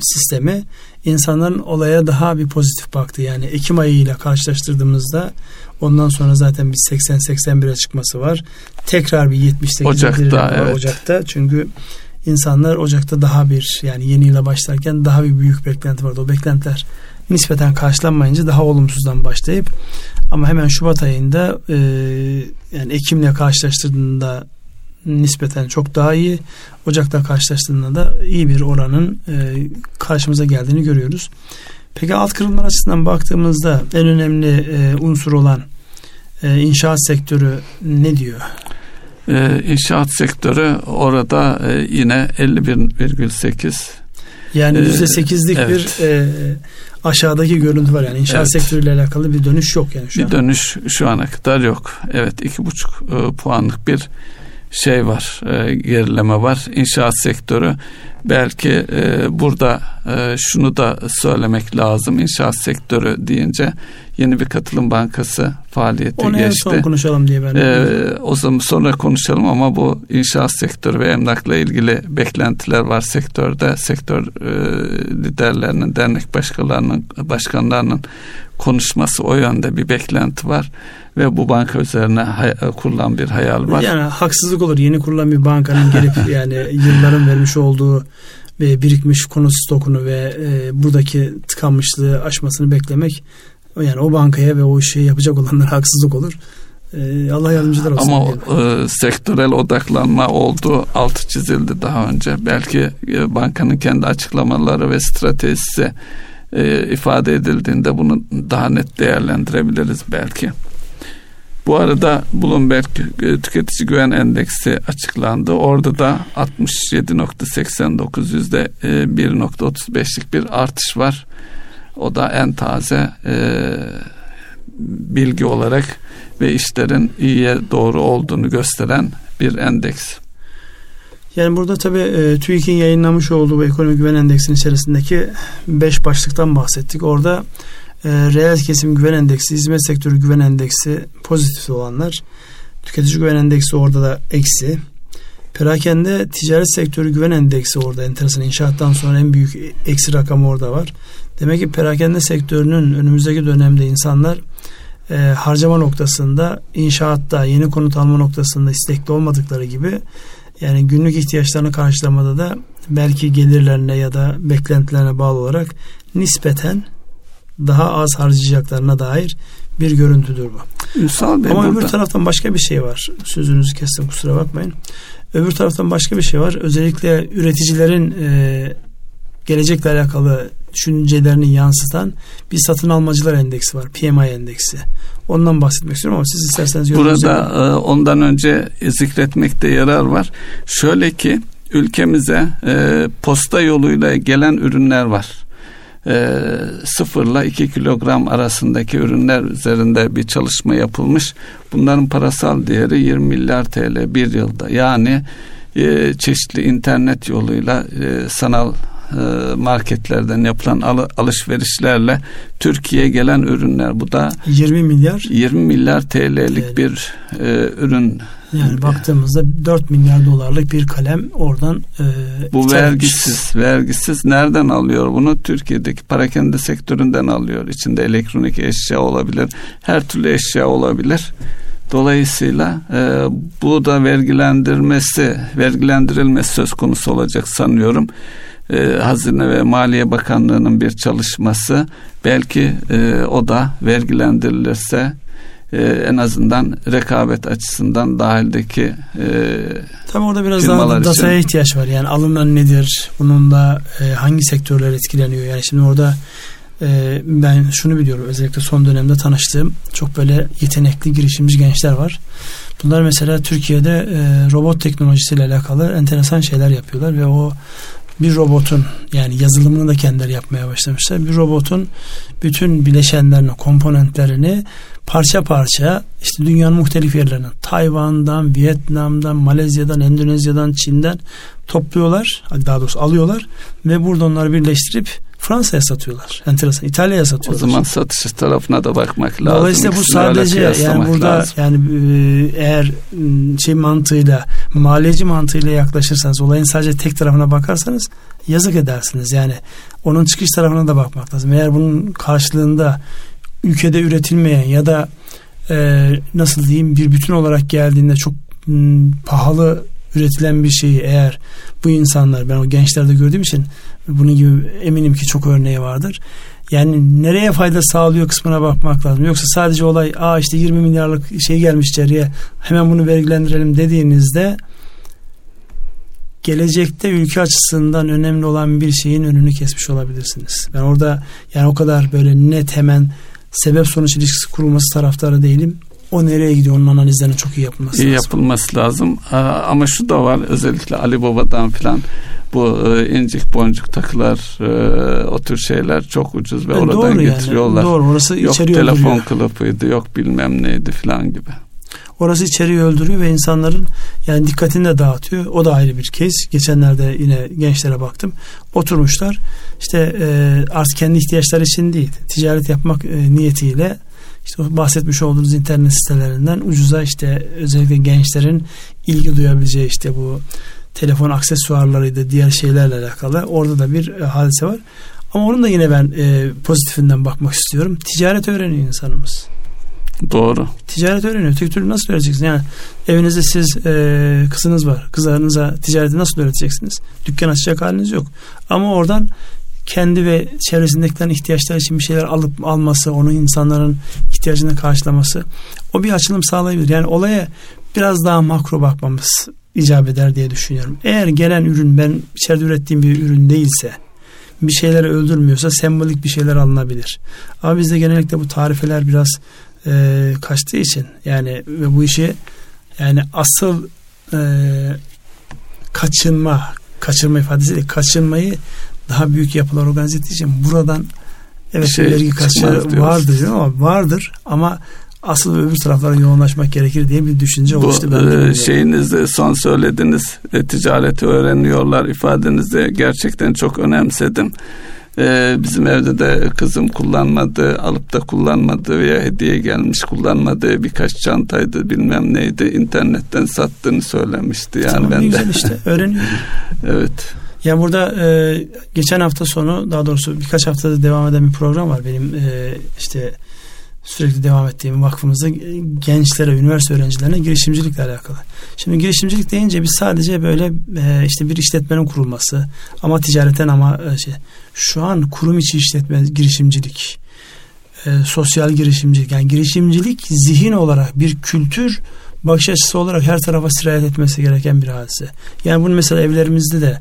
sistemi insanların olaya daha bir pozitif baktı. Yani Ekim ayı ile karşılaştırdığımızda ondan sonra zaten bir 80-81'e çıkması var. Tekrar bir 78 Ocak'ta, evet. Ocak'ta. Çünkü insanlar Ocak'ta daha bir yani yeni yıla başlarken daha bir büyük beklenti vardı. O beklentiler nispeten karşılanmayınca daha olumsuzdan başlayıp ama hemen Şubat ayında e, yani Ekim'le karşılaştırdığında nispeten çok daha iyi. Ocak'ta karşılaştığında da iyi bir oranın e, karşımıza geldiğini görüyoruz. Peki alt kırılma açısından baktığımızda en önemli e, unsur olan e, inşaat sektörü ne diyor? E, inşaat sektörü orada e, yine 51,8 yani yüzde sekizlik evet. bir e, aşağıdaki görüntü var yani inşaat evet. sektörüyle alakalı bir dönüş yok yani şu bir an. dönüş şu ana kadar yok. Evet iki buçuk e, puanlık bir şey var e, gerileme var inşaat sektörü belki e, burada e, şunu da söylemek lazım inşaat sektörü deyince yeni bir katılım bankası faaliyete Onu geçti. Onu son konuşalım diye ben. Ee, o zaman sonra konuşalım ama bu inşaat sektörü ve emlakla ilgili beklentiler var sektörde. Sektör e, liderlerinin, dernek başkanlarının, başkanlarının konuşması o yönde bir beklenti var ve bu banka üzerine hay- kurulan bir hayal var. Yani haksızlık olur. Yeni kurulan bir bankanın gelip [laughs] yani yılların vermiş olduğu ve birikmiş konu stokunu ve e, buradaki tıkanmışlığı aşmasını beklemek yani o bankaya ve o işi yapacak olanlara haksızlık olur. E, Allah yardımcılar olsun. Ama e, sektörel odaklanma oldu, altı çizildi daha önce. Belki e, bankanın kendi açıklamaları ve stratejisi e, ifade edildiğinde bunu daha net değerlendirebiliriz belki. Bu arada Bloomberg e, Tüketici Güven Endeksi açıklandı. Orada da 67.89 yüzde 1.35'lik bir artış var. O da en taze e, bilgi olarak ve işlerin iyiye doğru olduğunu gösteren bir endeks. Yani burada tabii e, TÜİK'in yayınlamış olduğu bu ekonomik güven endeksinin içerisindeki 5 başlıktan bahsettik. Orada e, reel kesim güven endeksi, hizmet sektörü güven endeksi pozitif olanlar, tüketici güven endeksi orada da eksi. Perakende ticaret sektörü güven endeksi orada enteresan inşaattan sonra en büyük eksi rakam orada var. Demek ki perakende sektörünün önümüzdeki dönemde insanlar e, harcama noktasında inşaatta yeni konut alma noktasında istekli olmadıkları gibi yani günlük ihtiyaçlarını karşılamada da belki gelirlerine ya da beklentilerine bağlı olarak nispeten daha az harcayacaklarına dair bir görüntüdür bu. Ünsal Bey Ama burada. öbür taraftan başka bir şey var. Sözünüzü kestim kusura bakmayın. Öbür taraftan başka bir şey var. Özellikle üreticilerin e, gelecekle alakalı düşüncelerini yansıtan bir satın almacılar endeksi var. PMI endeksi. Ondan bahsetmek istiyorum ama siz isterseniz Burada e, ondan önce zikretmekte yarar var. Şöyle ki ülkemize e, posta yoluyla gelen ürünler var. E, sıfırla 2 kilogram arasındaki ürünler üzerinde bir çalışma yapılmış. Bunların parasal değeri 20 milyar TL bir yılda. Yani e, çeşitli internet yoluyla e, sanal marketlerden yapılan al- alışverişlerle Türkiye'ye gelen ürünler. Bu da 20 milyar. 20 milyar TL'lik TL. bir e, ürün. Yani baktığımızda 4 milyar dolarlık bir kalem oradan e, bu vergisiz vergisiz nereden alıyor bunu? Türkiye'deki parakende sektöründen alıyor. İçinde elektronik eşya olabilir her türlü eşya olabilir. Dolayısıyla e, bu da vergilendirmesi, vergilendirilmesi söz konusu olacak sanıyorum. E, Hazine ve Maliye Bakanlığı'nın bir çalışması belki e, o da vergilendirilirse e, en azından rekabet açısından dahildeki e, Tabii orada biraz daha için- dataya ihtiyaç var. Yani alınan nedir? Bunun da e, hangi sektörler etkileniyor? Yani şimdi orada e, ben şunu biliyorum. Özellikle son dönemde tanıştığım çok böyle yetenekli girişimci gençler var. Bunlar mesela Türkiye'de e, robot teknolojisiyle alakalı enteresan şeyler yapıyorlar ve o bir robotun yani yazılımını da kendileri yapmaya başlamışlar. Bir robotun bütün bileşenlerini, komponentlerini parça parça işte dünyanın muhtelif yerlerinden Tayvan'dan, Vietnam'dan, Malezya'dan, Endonezya'dan, Çin'den topluyorlar. Daha doğrusu alıyorlar ve burada onları birleştirip Fransa'ya satıyorlar. Enteresan. İtalya'ya o satıyorlar. zaman satış tarafına da bakmak lazım. Dolayısıyla bu sadece yani burada lazım. yani e, eğer m, şey mantığıyla maliyeci mantığıyla yaklaşırsanız olayın sadece tek tarafına bakarsanız yazık edersiniz. Yani onun çıkış tarafına da bakmak lazım. Eğer bunun karşılığında ülkede üretilmeyen ya da e, nasıl diyeyim bir bütün olarak geldiğinde çok m, pahalı üretilen bir şeyi eğer bu insanlar ben o gençlerde gördüğüm için bunun gibi eminim ki çok örneği vardır. Yani nereye fayda sağlıyor kısmına bakmak lazım. Yoksa sadece olay aa işte 20 milyarlık şey gelmiş içeriye hemen bunu vergilendirelim dediğinizde gelecekte ülke açısından önemli olan bir şeyin önünü kesmiş olabilirsiniz. Ben orada yani o kadar böyle net hemen sebep sonuç ilişkisi kurulması taraftarı değilim. O nereye gidiyor onun analizlerinin çok iyi yapılması iyi lazım. yapılması lazım. Ama şu da var özellikle Ali Baba'dan filan bu e, incik boncuk takılar e, o tür şeyler çok ucuz ve Yani oradan doğru yani. getiriyorlar. Doğru orası Yok içeriği telefon öldürüyor. kılıfıydı yok bilmem neydi filan gibi. Orası içeriği öldürüyor ve insanların yani dikkatini de dağıtıyor. O da ayrı bir kez. Geçenlerde yine gençlere baktım. Oturmuşlar. İşte e, artık kendi ihtiyaçları için değil. Ticaret yapmak e, niyetiyle işte bahsetmiş olduğunuz internet sitelerinden ucuza işte özellikle gençlerin ilgi duyabileceği işte bu telefon aksesuarlarıydı diğer şeylerle alakalı orada da bir e, hadise var. Ama onun da yine ben e, pozitifinden bakmak istiyorum. Ticaret öğreniyor insanımız. Doğru. Ticaret öğreniyor. Tek türlü nasıl öğreteceksiniz? Yani evinizde siz e, kızınız var. Kızlarınıza ticareti nasıl öğreteceksiniz? Dükkan açacak haliniz yok. Ama oradan kendi ve çevresindekilerin ihtiyaçları için bir şeyler alıp alması, onun insanların ihtiyacını karşılaması o bir açılım sağlayabilir. Yani olaya biraz daha makro bakmamız icap eder diye düşünüyorum. Eğer gelen ürün ben içeride ürettiğim bir ürün değilse bir şeyleri öldürmüyorsa sembolik bir şeyler alınabilir. Ama bizde genellikle bu tarifeler biraz e, kaçtığı için yani ve bu işi yani asıl e, kaçınma kaçırma ifadesi kaçınmayı daha büyük yapılar organize ettiği için buradan evet şey, vergi kaçığı vardır ama vardır ama asıl öbür taraflara yoğunlaşmak gerekir diye bir düşünce oluştu. Bu e, şeyinizde son söylediniz e, ticareti öğreniyorlar ifadenizi gerçekten çok önemsedim. E, bizim evde de kızım kullanmadı, alıp da kullanmadı veya hediye gelmiş kullanmadığı birkaç çantaydı bilmem neydi internetten sattığını söylemişti. Yani tamam, ben de. işte [laughs] öğreniyor. evet. Ya burada e, geçen hafta sonu daha doğrusu birkaç haftada devam eden bir program var benim e, işte sürekli devam ettiğim vakfımızda gençlere, üniversite öğrencilerine girişimcilikle alakalı. Şimdi girişimcilik deyince biz sadece böyle e, işte bir işletmenin kurulması ama ticaretten ama e, şey şu an kurum içi işletme girişimcilik e, sosyal girişimcilik yani girişimcilik zihin olarak bir kültür bakış açısı olarak her tarafa sirayet etmesi gereken bir hadise. Yani bunu mesela evlerimizde de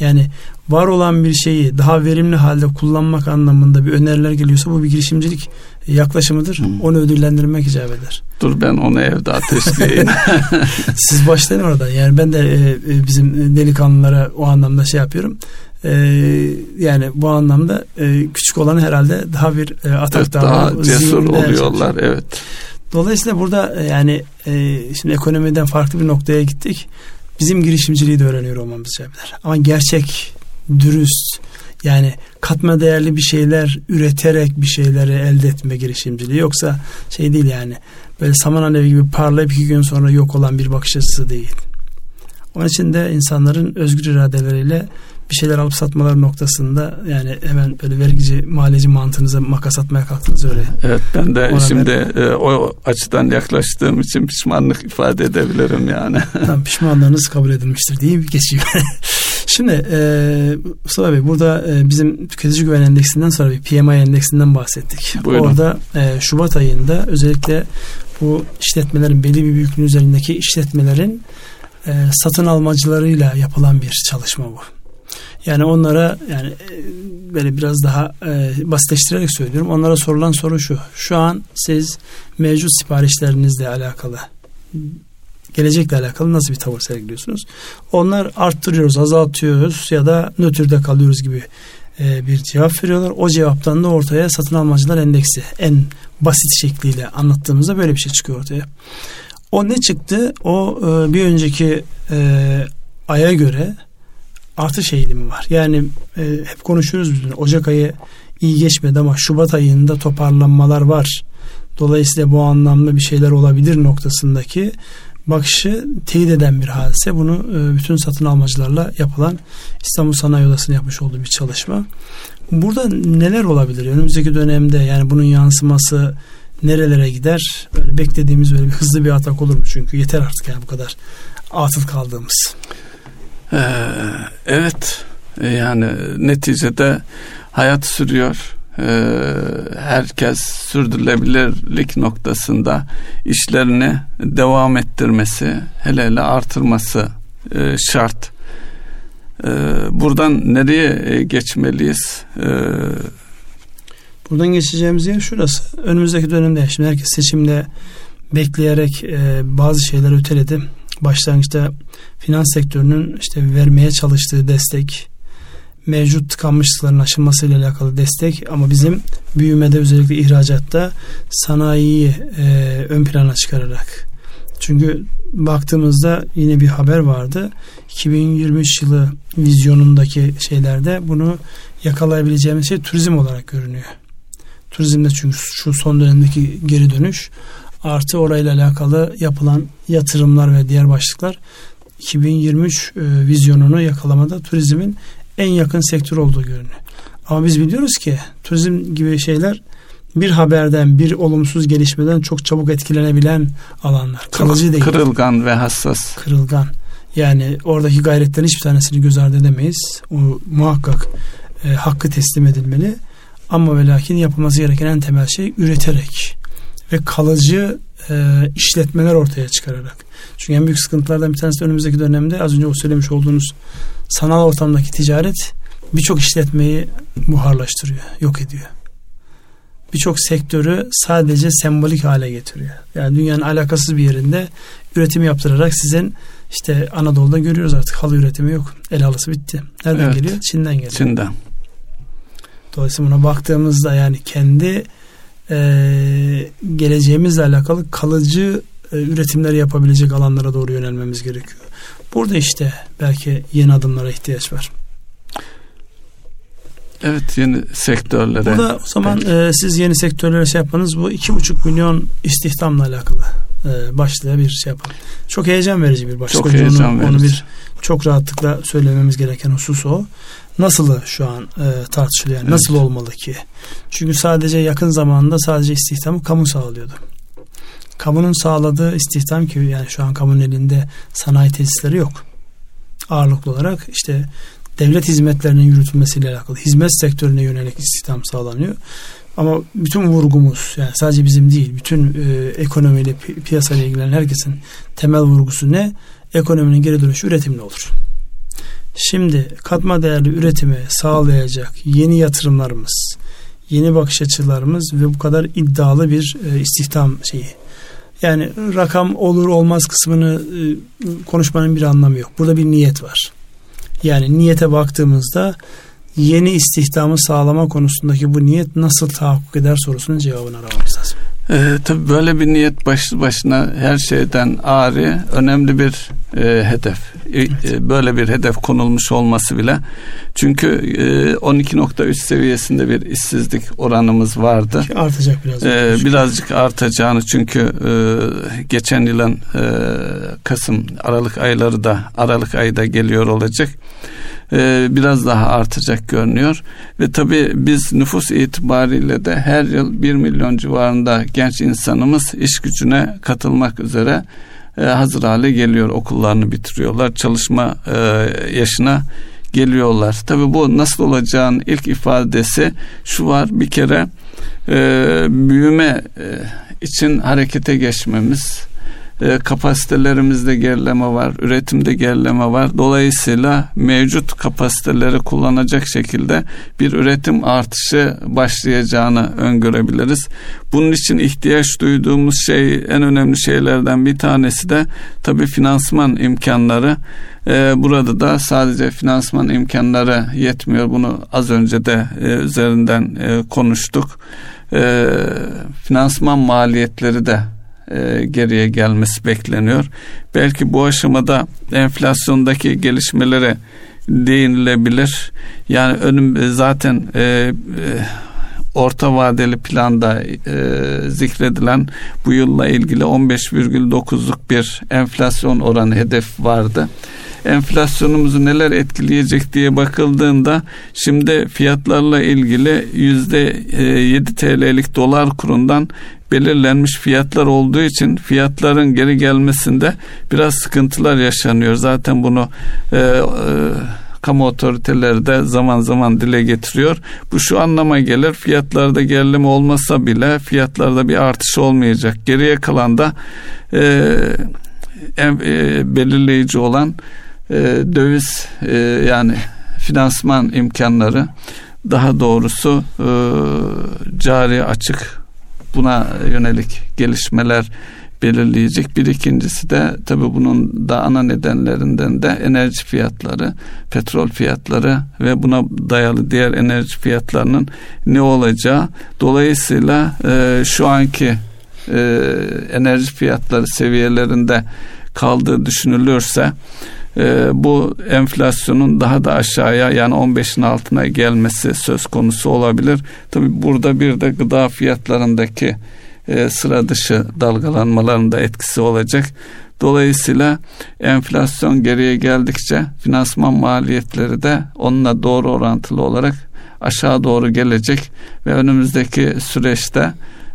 yani var olan bir şeyi daha verimli halde kullanmak anlamında bir öneriler geliyorsa bu bir girişimcilik yaklaşımıdır. Hmm. Onu ödüllendirmek icap eder. Dur ben onu evde ateşleyeyim. [laughs] Siz başlayın orada. Yani ben de e, e, bizim delikanlılara o anlamda şey yapıyorum. E, yani bu anlamda e, küçük olanı herhalde daha bir e, atak evet, daha cesur oluyorlar. Evet. Dolayısıyla burada e, yani e, şimdi ekonomiden farklı bir noktaya gittik. Bizim girişimciliği de öğreniyor olmamız eder. Ama gerçek, dürüst, yani katma değerli bir şeyler üreterek bir şeyleri elde etme girişimciliği yoksa şey değil yani böyle saman alevi gibi parlayıp iki gün sonra yok olan bir bakış açısı değil. Onun için de insanların özgür iradeleriyle bir şeyler alıp satmaları noktasında yani hemen böyle vergici maliyeci mantığınıza makas atmaya kalktınız öyle. Evet ben de Ona şimdi ben... e, o açıdan yaklaştığım için pişmanlık ifade edebilirim yani. Tamam pişmanlığınız kabul edilmiştir diye geçiyor. [laughs] Şimdi e, Mustafa Bey burada e, bizim tüketici güven endeksinden sonra bir PMI endeksinden bahsettik. Buyurun. Orada e, Şubat ayında özellikle bu işletmelerin belli bir büyüklüğün üzerindeki işletmelerin e, satın almacılarıyla yapılan bir çalışma bu. Yani onlara yani e, böyle biraz daha e, basitleştirerek söylüyorum. Onlara sorulan soru şu. Şu an siz mevcut siparişlerinizle alakalı gelecekle alakalı nasıl bir tavır sergiliyorsunuz? Onlar arttırıyoruz, azaltıyoruz ya da nötrde kalıyoruz gibi e, bir cevap veriyorlar. O cevaptan da ortaya satın almacılar endeksi en basit şekliyle anlattığımızda böyle bir şey çıkıyor ortaya. O ne çıktı? O e, bir önceki e, aya göre artış eğilimi var. Yani hep konuşuyoruz biz. Ocak ayı iyi geçmedi ama Şubat ayında toparlanmalar var. Dolayısıyla bu anlamda bir şeyler olabilir noktasındaki bakışı teyit eden bir hadise. Bunu e, bütün satın almacılarla yapılan İstanbul Sanayi Odası'nın yapmış olduğu bir çalışma. Burada neler olabilir? Önümüzdeki dönemde yani bunun yansıması nerelere gider? Böyle beklediğimiz böyle bir hızlı bir atak olur mu? Çünkü yeter artık yani bu kadar atıl kaldığımız. Ee, evet yani neticede hayat sürüyor ee, herkes sürdürülebilirlik noktasında işlerini devam ettirmesi hele hele artırması e, şart. Ee, buradan nereye e, geçmeliyiz? Ee, buradan geçeceğimiz yer şurası. Önümüzdeki dönemde şimdi herkes seçimde bekleyerek e, bazı şeyler öteledi. Başlangıçta finans sektörünün işte vermeye çalıştığı destek, mevcut tıkanmışlıkların aşılmasıyla alakalı destek. Ama bizim büyümede özellikle ihracatta sanayiyi e, ön plana çıkararak. Çünkü baktığımızda yine bir haber vardı. 2023 yılı vizyonundaki şeylerde bunu yakalayabileceğimiz şey turizm olarak görünüyor. Turizmde çünkü şu son dönemdeki geri dönüş artı orayla alakalı yapılan yatırımlar ve diğer başlıklar 2023 e, vizyonunu yakalamada turizmin en yakın sektör olduğu görünüyor. Ama biz biliyoruz ki turizm gibi şeyler bir haberden, bir olumsuz gelişmeden çok çabuk etkilenebilen alanlar. Kalıcı değil. Kırılgan ve hassas. Kırılgan. Yani oradaki gayretlerin hiçbir tanesini göz ardı edemeyiz. O muhakkak e, hakkı teslim edilmeli. Ama ve lakin yapılması gereken en temel şey üreterek ve kalıcı e, işletmeler ortaya çıkararak. Çünkü en büyük sıkıntılardan bir tanesi önümüzdeki dönemde az önce o söylemiş olduğunuz sanal ortamdaki ticaret birçok işletmeyi buharlaştırıyor, yok ediyor. Birçok sektörü sadece sembolik hale getiriyor. Yani dünyanın alakasız bir yerinde üretim yaptırarak sizin işte Anadolu'da görüyoruz artık halı üretimi yok. El halısı bitti. Nereden evet. geliyor? Çin'den geliyor. Çin'den. Dolayısıyla buna baktığımızda yani kendi e, geleceğimizle alakalı kalıcı e, üretimler yapabilecek alanlara doğru yönelmemiz gerekiyor. Burada işte belki yeni adımlara ihtiyaç var. Evet yeni sektörlere. Burada o zaman e, siz yeni sektörlere şey yapmanız bu iki buçuk milyon istihdamla alakalı e, başlığa bir şey yapalım. Çok heyecan verici bir başlık. Çok heyecan onu, verici. Onu bir çok rahatlıkla söylememiz gereken husus o. Nasıl şu an e, tartışılıyor? Yani evet. Nasıl olmalı ki? Çünkü sadece yakın zamanda sadece istihdamı kamu sağlıyordu. Kamunun sağladığı istihdam ki yani şu an kamunun elinde sanayi tesisleri yok. Ağırlıklı olarak işte devlet hizmetlerinin yürütülmesiyle alakalı hizmet sektörüne yönelik istihdam sağlanıyor. Ama bütün vurgumuz yani sadece bizim değil bütün e, ekonomiyle pi- piyasayla ilgilenen herkesin temel vurgusu ne? Ekonominin geri dönüşü üretimle olur. Şimdi katma değerli üretimi sağlayacak yeni yatırımlarımız, yeni bakış açılarımız ve bu kadar iddialı bir e, istihdam şeyi. Yani rakam olur olmaz kısmını e, konuşmanın bir anlamı yok. Burada bir niyet var. Yani niyete baktığımızda yeni istihdamı sağlama konusundaki bu niyet nasıl tahakkuk eder sorusunun cevabını aramamız lazım. Ee, tabii böyle bir niyet başlı başına her şeyden ağrı önemli bir e, hedef. E, evet. E, böyle bir hedef konulmuş olması bile. Çünkü e, 12.3 seviyesinde bir işsizlik oranımız vardı. Artacak biraz. E, birazcık artacağını çünkü e, geçen yılın e, Kasım Aralık ayları da Aralık ayı da geliyor olacak. E, biraz daha artacak görünüyor. Ve tabii biz nüfus itibariyle de her yıl 1 milyon civarında genç insanımız iş gücüne katılmak üzere e, hazır hale geliyor. Okullarını bitiriyorlar. Çalışma e, yaşına geliyorlar. Tabii bu nasıl olacağın ilk ifadesi şu var. Bir kere büyüme için harekete geçmemiz, e, kapasitelerimizde gerileme var, üretimde gerileme var. Dolayısıyla mevcut kapasiteleri kullanacak şekilde bir üretim artışı başlayacağını öngörebiliriz. Bunun için ihtiyaç duyduğumuz şey en önemli şeylerden bir tanesi de tabii finansman imkanları. Ee, burada da sadece finansman imkanları yetmiyor. Bunu az önce de e, üzerinden e, konuştuk. E, finansman maliyetleri de e, geriye gelmesi bekleniyor. Belki bu aşamada enflasyondaki gelişmelere değinilebilir. Yani önüm zaten e, e, orta vadeli planda e, zikredilen bu yılla ilgili 15,9'luk bir enflasyon oranı hedef vardı enflasyonumuzu neler etkileyecek diye bakıldığında şimdi fiyatlarla ilgili yüzde 7 e, TL'lik dolar kurundan belirlenmiş fiyatlar olduğu için fiyatların geri gelmesinde biraz sıkıntılar yaşanıyor. Zaten bunu e, e, kamu otoriteleri de zaman zaman dile getiriyor. Bu şu anlama gelir fiyatlarda gerileme olmasa bile fiyatlarda bir artış olmayacak. Geriye kalan da e, e, belirleyici olan e, döviz e, yani finansman imkanları daha doğrusu e, cari açık buna yönelik gelişmeler belirleyecek. Bir ikincisi de tabii bunun da ana nedenlerinden de enerji fiyatları, petrol fiyatları ve buna dayalı diğer enerji fiyatlarının ne olacağı. Dolayısıyla e, şu anki e, enerji fiyatları seviyelerinde kaldığı düşünülürse e, bu enflasyonun daha da aşağıya yani 15'in altına gelmesi söz konusu olabilir. Tabi burada bir de gıda fiyatlarındaki e, sıra dışı dalgalanmaların da etkisi olacak. Dolayısıyla enflasyon geriye geldikçe finansman maliyetleri de onunla doğru orantılı olarak aşağı doğru gelecek ve önümüzdeki süreçte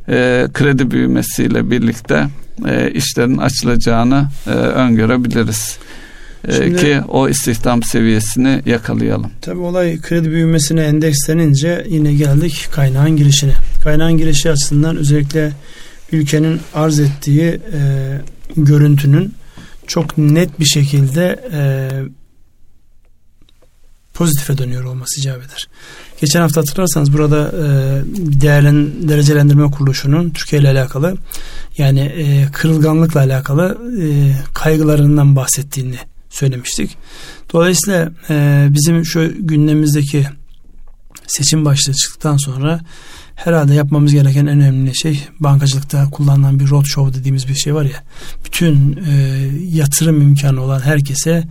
e, kredi büyümesiyle birlikte e, işlerin açılacağını e, öngörebiliriz. E, Şimdi, ki o istihdam seviyesini yakalayalım. Tabii olay kredi büyümesine endekslenince yine geldik kaynağın girişine. Kaynağın girişi açısından özellikle ülkenin arz ettiği e, görüntünün çok net bir şekilde e, pozitife dönüyor olması icap eder. Geçen hafta hatırlarsanız burada e, değerlen, derecelendirme kuruluşunun Türkiye ile alakalı yani e, kırılganlıkla alakalı e, kaygılarından bahsettiğini söylemiştik. Dolayısıyla e, bizim şu gündemimizdeki seçim başlığı çıktıktan sonra herhalde yapmamız gereken en önemli şey bankacılıkta kullanılan bir road show dediğimiz bir şey var ya bütün e, yatırım imkanı olan herkese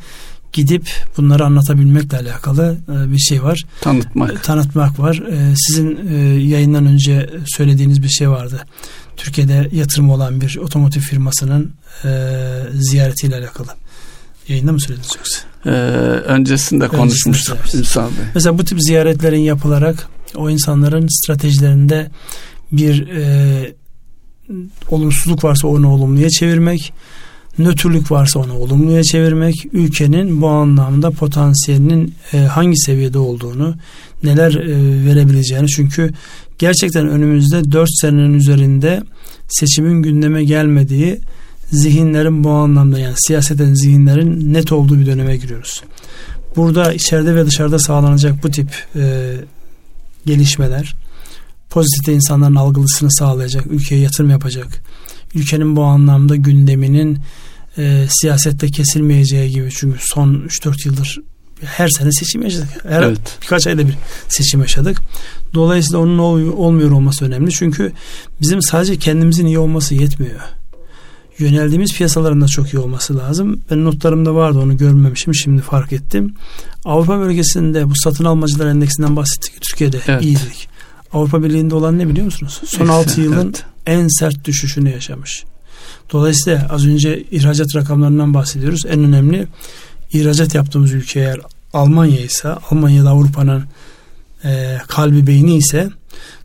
gidip bunları anlatabilmekle alakalı e, bir şey var. Tanıtmak. E, tanıtmak var. E, sizin yayından önce söylediğiniz bir şey vardı. Türkiye'de yatırım olan bir otomotiv firmasının ziyaretiyle alakalı. Yayında mı söylediniz yoksa? Ee, öncesinde konuşmuştuk Ünsal Bey. Mesela bu tip ziyaretlerin yapılarak o insanların stratejilerinde bir e, olumsuzluk varsa onu olumluya çevirmek, nötrlük varsa onu olumluya çevirmek, ülkenin bu anlamda potansiyelinin e, hangi seviyede olduğunu, neler e, verebileceğini çünkü gerçekten önümüzde 4 senenin üzerinde seçimin gündeme gelmediği zihinlerin bu anlamda yani siyaseten zihinlerin net olduğu bir döneme giriyoruz. Burada içeride ve dışarıda sağlanacak bu tip e, gelişmeler pozitif insanların algılısını sağlayacak, ülkeye yatırım yapacak, ülkenin bu anlamda gündeminin e, siyasette kesilmeyeceği gibi çünkü son 3-4 yıldır her sene seçim yaşadık. Her evet. birkaç ayda bir seçim yaşadık. Dolayısıyla onun olmuyor olması önemli. Çünkü bizim sadece kendimizin iyi olması yetmiyor yöneldiğimiz piyasaların da çok iyi olması lazım. Ben notlarımda vardı onu görmemişim şimdi fark ettim. Avrupa bölgesinde bu satın almacılar endeksinden bahsettik. Türkiye'de evet. iyiydik. Avrupa Birliği'nde olan ne biliyor musunuz? Son evet, 6 yılın evet. en sert düşüşünü yaşamış. Dolayısıyla az önce ihracat rakamlarından bahsediyoruz. En önemli ihracat yaptığımız ülke eğer Almanya ise Almanya'da Avrupa'nın e, kalbi beyni ise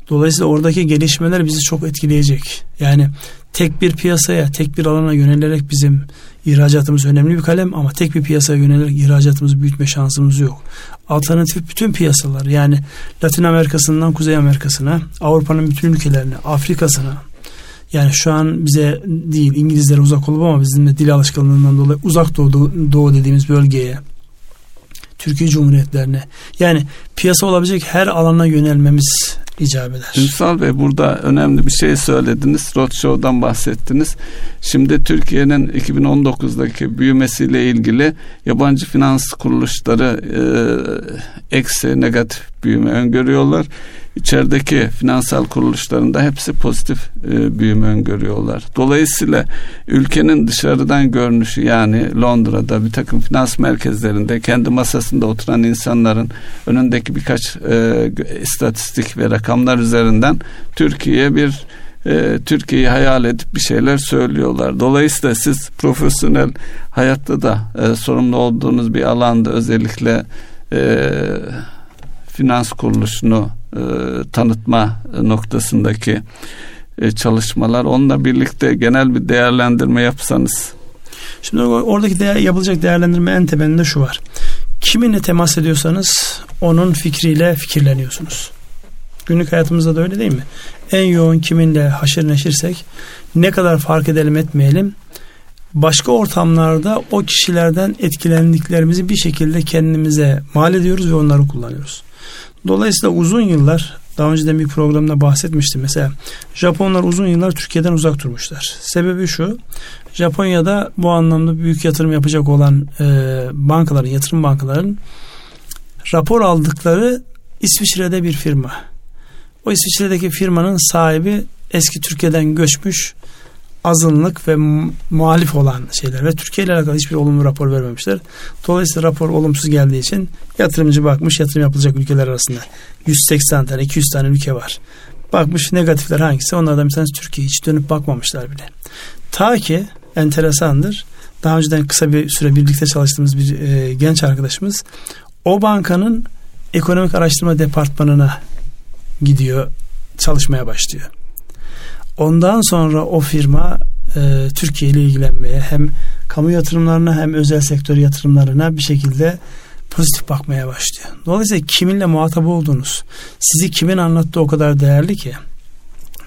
dolayısıyla oradaki gelişmeler bizi çok etkileyecek. Yani tek bir piyasaya, tek bir alana yönelerek bizim ihracatımız önemli bir kalem ama tek bir piyasaya yönelerek ihracatımızı büyütme şansımız yok. Alternatif bütün piyasalar yani Latin Amerika'sından Kuzey Amerika'sına, Avrupa'nın bütün ülkelerine, Afrika'sına yani şu an bize değil İngilizlere uzak olup ama bizim de dil alışkanlığından dolayı uzak doğu, doğu dediğimiz bölgeye Türkiye Cumhuriyetlerine yani piyasa olabilecek her alana yönelmemiz icap eder. Ünsal Bey burada önemli bir şey söylediniz. Roadshow'dan bahsettiniz. Şimdi Türkiye'nin 2019'daki büyümesiyle ilgili yabancı finans kuruluşları e, eksi negatif büyüme öngörüyorlar. İçerideki finansal kuruluşların da hepsi pozitif e, büyüme öngörüyorlar. Dolayısıyla ülkenin dışarıdan görünüşü yani Londra'da bir takım finans merkezlerinde kendi masasında oturan insanların önündeki birkaç e, istatistik ve rakamlar üzerinden Türkiye bir e, Türkiye'yi hayal edip bir şeyler söylüyorlar. Dolayısıyla siz profesyonel hayatta da e, sorumlu olduğunuz bir alanda özellikle e, finans kuruluşunu e, tanıtma noktasındaki e, çalışmalar onunla birlikte genel bir değerlendirme yapsanız. Şimdi oradaki değer, yapılacak değerlendirme en temelinde şu var. Kiminle temas ediyorsanız onun fikriyle fikirleniyorsunuz. Günlük hayatımızda da öyle değil mi? En yoğun kiminle haşır neşirsek ne kadar fark edelim etmeyelim başka ortamlarda o kişilerden etkilendiklerimizi bir şekilde kendimize mal ediyoruz ve onları kullanıyoruz. Dolayısıyla uzun yıllar daha önceden bir programda bahsetmiştim. Mesela Japonlar uzun yıllar Türkiye'den uzak durmuşlar. Sebebi şu. Japonya'da bu anlamda büyük yatırım yapacak olan e, bankaların, yatırım bankaların rapor aldıkları İsviçre'de bir firma. O İsviçre'deki firmanın sahibi eski Türkiye'den göçmüş azınlık ve muhalif olan şeyler ve Türkiye ile alakalı hiçbir olumlu rapor vermemişler. Dolayısıyla rapor olumsuz geldiği için yatırımcı bakmış yatırım yapılacak ülkeler arasında 180 tane 200 tane ülke var. Bakmış negatifler hangisi onlardan bir tanesi Türkiye hiç dönüp bakmamışlar bile. Ta ki enteresandır daha önceden kısa bir süre birlikte çalıştığımız bir e, genç arkadaşımız o bankanın ekonomik araştırma departmanına gidiyor çalışmaya başlıyor. Ondan sonra o firma e, Türkiye ile ilgilenmeye hem kamu yatırımlarına hem özel sektör yatırımlarına bir şekilde pozitif bakmaya başlıyor. Dolayısıyla kiminle muhatap olduğunuz, sizi kimin anlattığı o kadar değerli ki.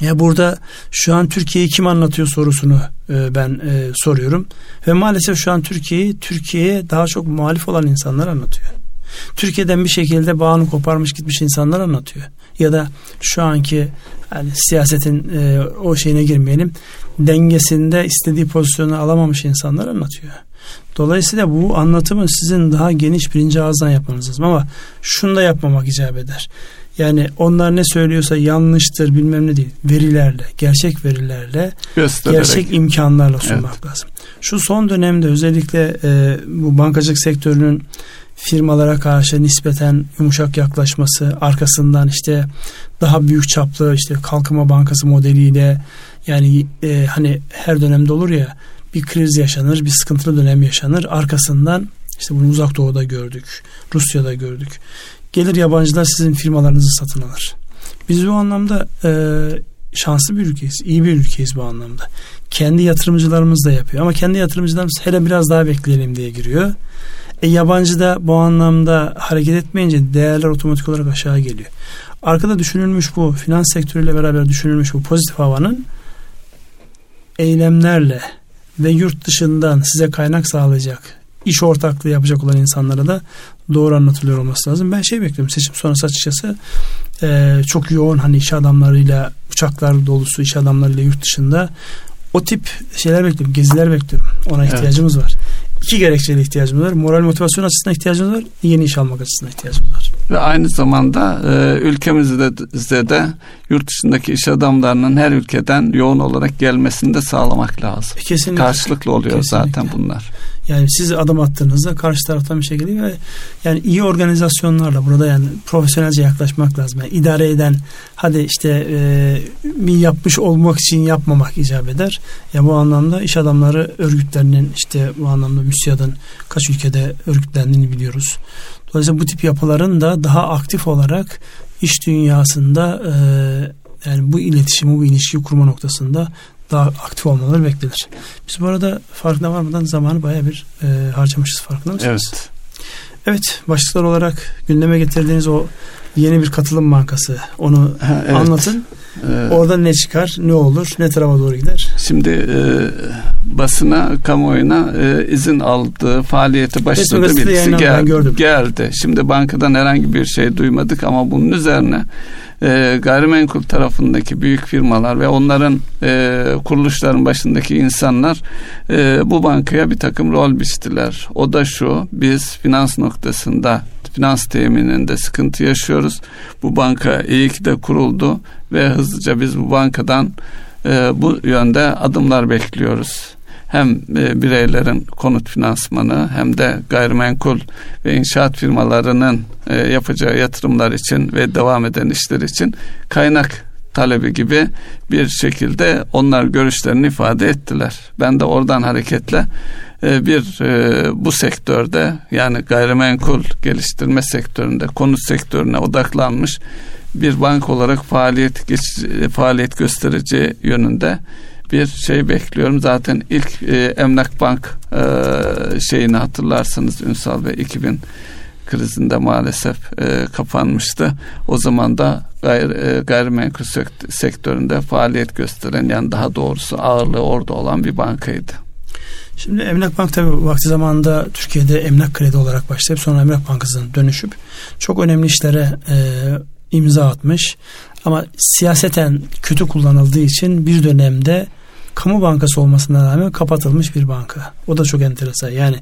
Ya burada şu an Türkiye'yi kim anlatıyor sorusunu e, ben e, soruyorum. Ve maalesef şu an Türkiye'yi Türkiye'ye daha çok muhalif olan insanlar anlatıyor. Türkiye'den bir şekilde bağını koparmış gitmiş insanlar anlatıyor. Ya da şu anki yani siyasetin e, o şeyine girmeyelim dengesinde istediği pozisyonu alamamış insanlar anlatıyor. Dolayısıyla bu anlatımı sizin daha geniş birinci ağızdan yapmanız lazım ama şunu da yapmamak icap eder. Yani onlar ne söylüyorsa yanlıştır bilmem ne değil. Verilerle, gerçek verilerle, Göstererek. gerçek imkanlarla sunmak evet. lazım. Şu son dönemde özellikle e, bu bankacılık sektörünün firmalara karşı nispeten yumuşak yaklaşması, arkasından işte daha büyük çaplı işte kalkınma bankası modeliyle yani e, hani her dönemde olur ya bir kriz yaşanır, bir sıkıntılı dönem yaşanır. Arkasından işte bunu uzak doğuda gördük, Rusya'da gördük. Gelir yabancılar sizin firmalarınızı satın alır. Biz bu anlamda e, şanslı bir ülkeyiz, iyi bir ülkeyiz bu anlamda. Kendi yatırımcılarımız da yapıyor ama kendi yatırımcılarımız hele biraz daha bekleyelim diye giriyor. E, yabancı da bu anlamda hareket etmeyince değerler otomatik olarak aşağı geliyor. Arkada düşünülmüş bu finans sektörüyle beraber düşünülmüş bu pozitif havanın eylemlerle ve yurt dışından size kaynak sağlayacak iş ortaklığı yapacak olan insanlara da doğru anlatılıyor olması lazım. Ben şey bekliyorum seçim sonrası açıkçası e, çok yoğun hani iş adamlarıyla uçaklar dolusu iş adamlarıyla yurt dışında o tip şeyler bekliyorum. Geziler bekliyorum. Ona evet. ihtiyacımız var iki gerekçeli ihtiyacımız var. Moral motivasyon açısından ihtiyacımız var. Yeni iş almak açısından ihtiyacımız var. Ve aynı zamanda e, ülkemizde de yurt dışındaki iş adamlarının her ülkeden yoğun olarak gelmesini de sağlamak lazım. Kesinlikle. Karşılıklı oluyor Kesinlikle. zaten bunlar. Yani siz adım attığınızda karşı taraftan bir şey geliyor yani iyi organizasyonlarla burada yani profesyonelce yaklaşmak lazım. Yani idare eden hadi işte e, bir yapmış olmak için yapmamak icap eder. Ya bu anlamda iş adamları örgütlerinin işte bu anlamda MÜSİAD'ın kaç ülkede örgütlendiğini biliyoruz. Dolayısıyla bu tip yapıların da daha aktif olarak iş dünyasında e, yani bu iletişimi, bu ilişkiyi kurma noktasında daha aktif olmaları beklenir. Biz bu arada farkına varmadan zamanı baya bir e, harcamışız farkında mısınız? Evet. Evet başlıklar olarak gündeme getirdiğiniz o yeni bir katılım bankası onu ha, evet. anlatın. Ee, Orada ne çıkar, ne olur, ne tarafa doğru gider? Şimdi e, basına, kamuoyuna e, izin aldığı, faaliyete başladığı birisi geldi, geldi. Şimdi bankadan herhangi bir şey duymadık ama bunun üzerine e, gayrimenkul tarafındaki büyük firmalar ve onların e, kuruluşların başındaki insanlar e, bu bankaya bir takım rol biçtiler. O da şu, biz finans noktasında finans temininde sıkıntı yaşıyoruz. Bu banka iyi ki de kuruldu ve hızlıca biz bu bankadan e, bu yönde adımlar bekliyoruz hem e, bireylerin konut finansmanı hem de gayrimenkul ve inşaat firmalarının e, yapacağı yatırımlar için ve devam eden işler için kaynak talebi gibi bir şekilde onlar görüşlerini ifade ettiler. Ben de oradan hareketle e, bir bu sektörde yani gayrimenkul geliştirme sektöründe konut sektörüne odaklanmış bir bank olarak faaliyet geç, faaliyet göstereceği yönünde bir şey bekliyorum. Zaten ilk e, Emlak Bank e, şeyini hatırlarsanız Ünsal ve 2000 krizinde maalesef e, kapanmıştı. O zaman da gayr, e, gayrimenkul sektöründe faaliyet gösteren yani daha doğrusu ağırlığı orada olan bir bankaydı. Şimdi Emlak Bank tabi vakti zamanında Türkiye'de emlak kredi olarak başlayıp sonra Emlak Bankası'na dönüşüp çok önemli işlere e, imza atmış. Ama siyaseten kötü kullanıldığı için bir dönemde kamu bankası olmasına rağmen kapatılmış bir banka. O da çok enteresan. Yani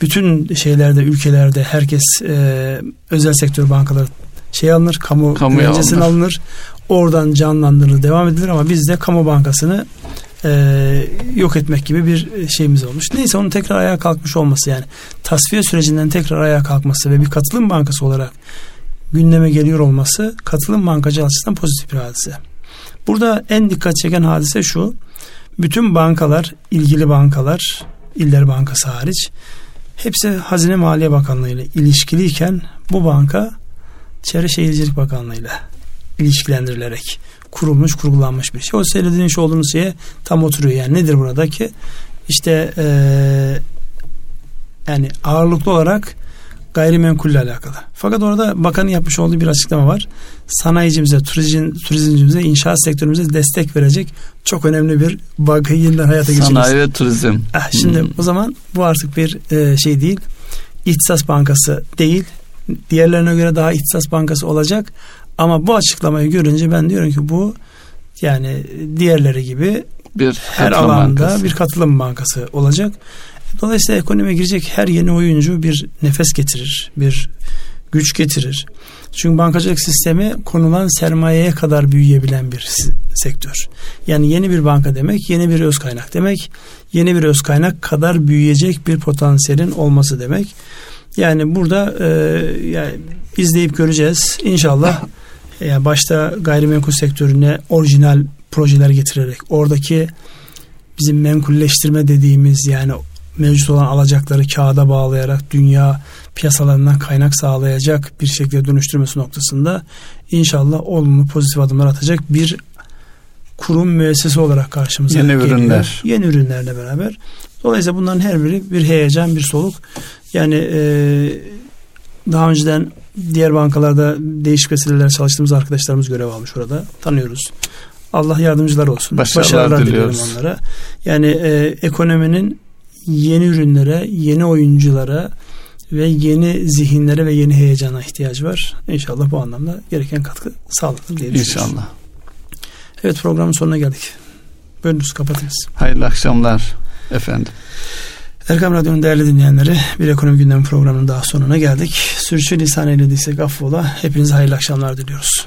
bütün şeylerde, ülkelerde herkes e, özel sektör bankaları şey alınır, kamu güvencesini alınır. Oradan canlandırılır, devam edilir ama bizde kamu bankasını e, yok etmek gibi bir şeyimiz olmuş. Neyse onun tekrar ayağa kalkmış olması yani tasfiye sürecinden tekrar ayağa kalkması ve bir katılım bankası olarak gündeme geliyor olması katılım bankacı açısından pozitif bir hadise. Burada en dikkat çeken hadise şu. Bütün bankalar, ilgili bankalar, İller Bankası hariç hepsi Hazine Maliye Bakanlığı ile ilişkiliyken bu banka Çevre Şehircilik Bakanlığı ile ilişkilendirilerek kurulmuş, kurgulanmış bir şey. O söylediğiniz olduğunuz şeye tam oturuyor. Yani nedir buradaki? İşte ee, yani ağırlıklı olarak gayrimenkulle alakalı. Fakat orada bakanın yapmış olduğu bir açıklama var. Sanayicimize, turizm, turizmcimize, inşaat sektörümüze destek verecek çok önemli bir bankayı yeniden hayata geçirmesi. Sanayi ve turizm. Ah, şimdi hmm. o zaman bu artık bir e, şey değil. İhtisas bankası değil. Diğerlerine göre daha ihtisas bankası olacak. Ama bu açıklamayı görünce ben diyorum ki bu yani diğerleri gibi bir her alanda bankası. bir katılım bankası olacak. Dolayısıyla ekonomiye girecek her yeni oyuncu bir nefes getirir, bir güç getirir. Çünkü bankacılık sistemi konulan sermayeye kadar büyüyebilen bir sektör. Yani yeni bir banka demek, yeni bir öz kaynak demek, yeni bir öz kaynak kadar büyüyecek bir potansiyelin olması demek. Yani burada e, yani izleyip göreceğiz. İnşallah yani başta gayrimenkul sektörüne orijinal projeler getirerek oradaki bizim menkulleştirme dediğimiz yani mevcut olan alacakları kağıda bağlayarak dünya piyasalarından kaynak sağlayacak bir şekilde dönüştürmesi noktasında inşallah olumlu pozitif adımlar atacak bir kurum müessese olarak karşımıza Yeni geliyor. ürünler. Yeni ürünlerle beraber. Dolayısıyla bunların her biri bir heyecan, bir soluk. Yani e, daha önceden diğer bankalarda değişik vesileler çalıştığımız arkadaşlarımız görev almış orada. Tanıyoruz. Allah yardımcılar olsun. Başarılar, Başarılar diliyoruz onlara. Yani e, ekonominin yeni ürünlere, yeni oyunculara ve yeni zihinlere ve yeni heyecana ihtiyacı var. İnşallah bu anlamda gereken katkı sağlanır diye düşünüyorum. İnşallah. Evet programın sonuna geldik. Buyurunuz kapatınız. Hayırlı akşamlar efendim. Erkam Radyo'nun değerli dinleyenleri bir ekonomi gündemi programının daha sonuna geldik. Sürçü lisan eylediysek affola. Hepinize hayırlı akşamlar diliyoruz.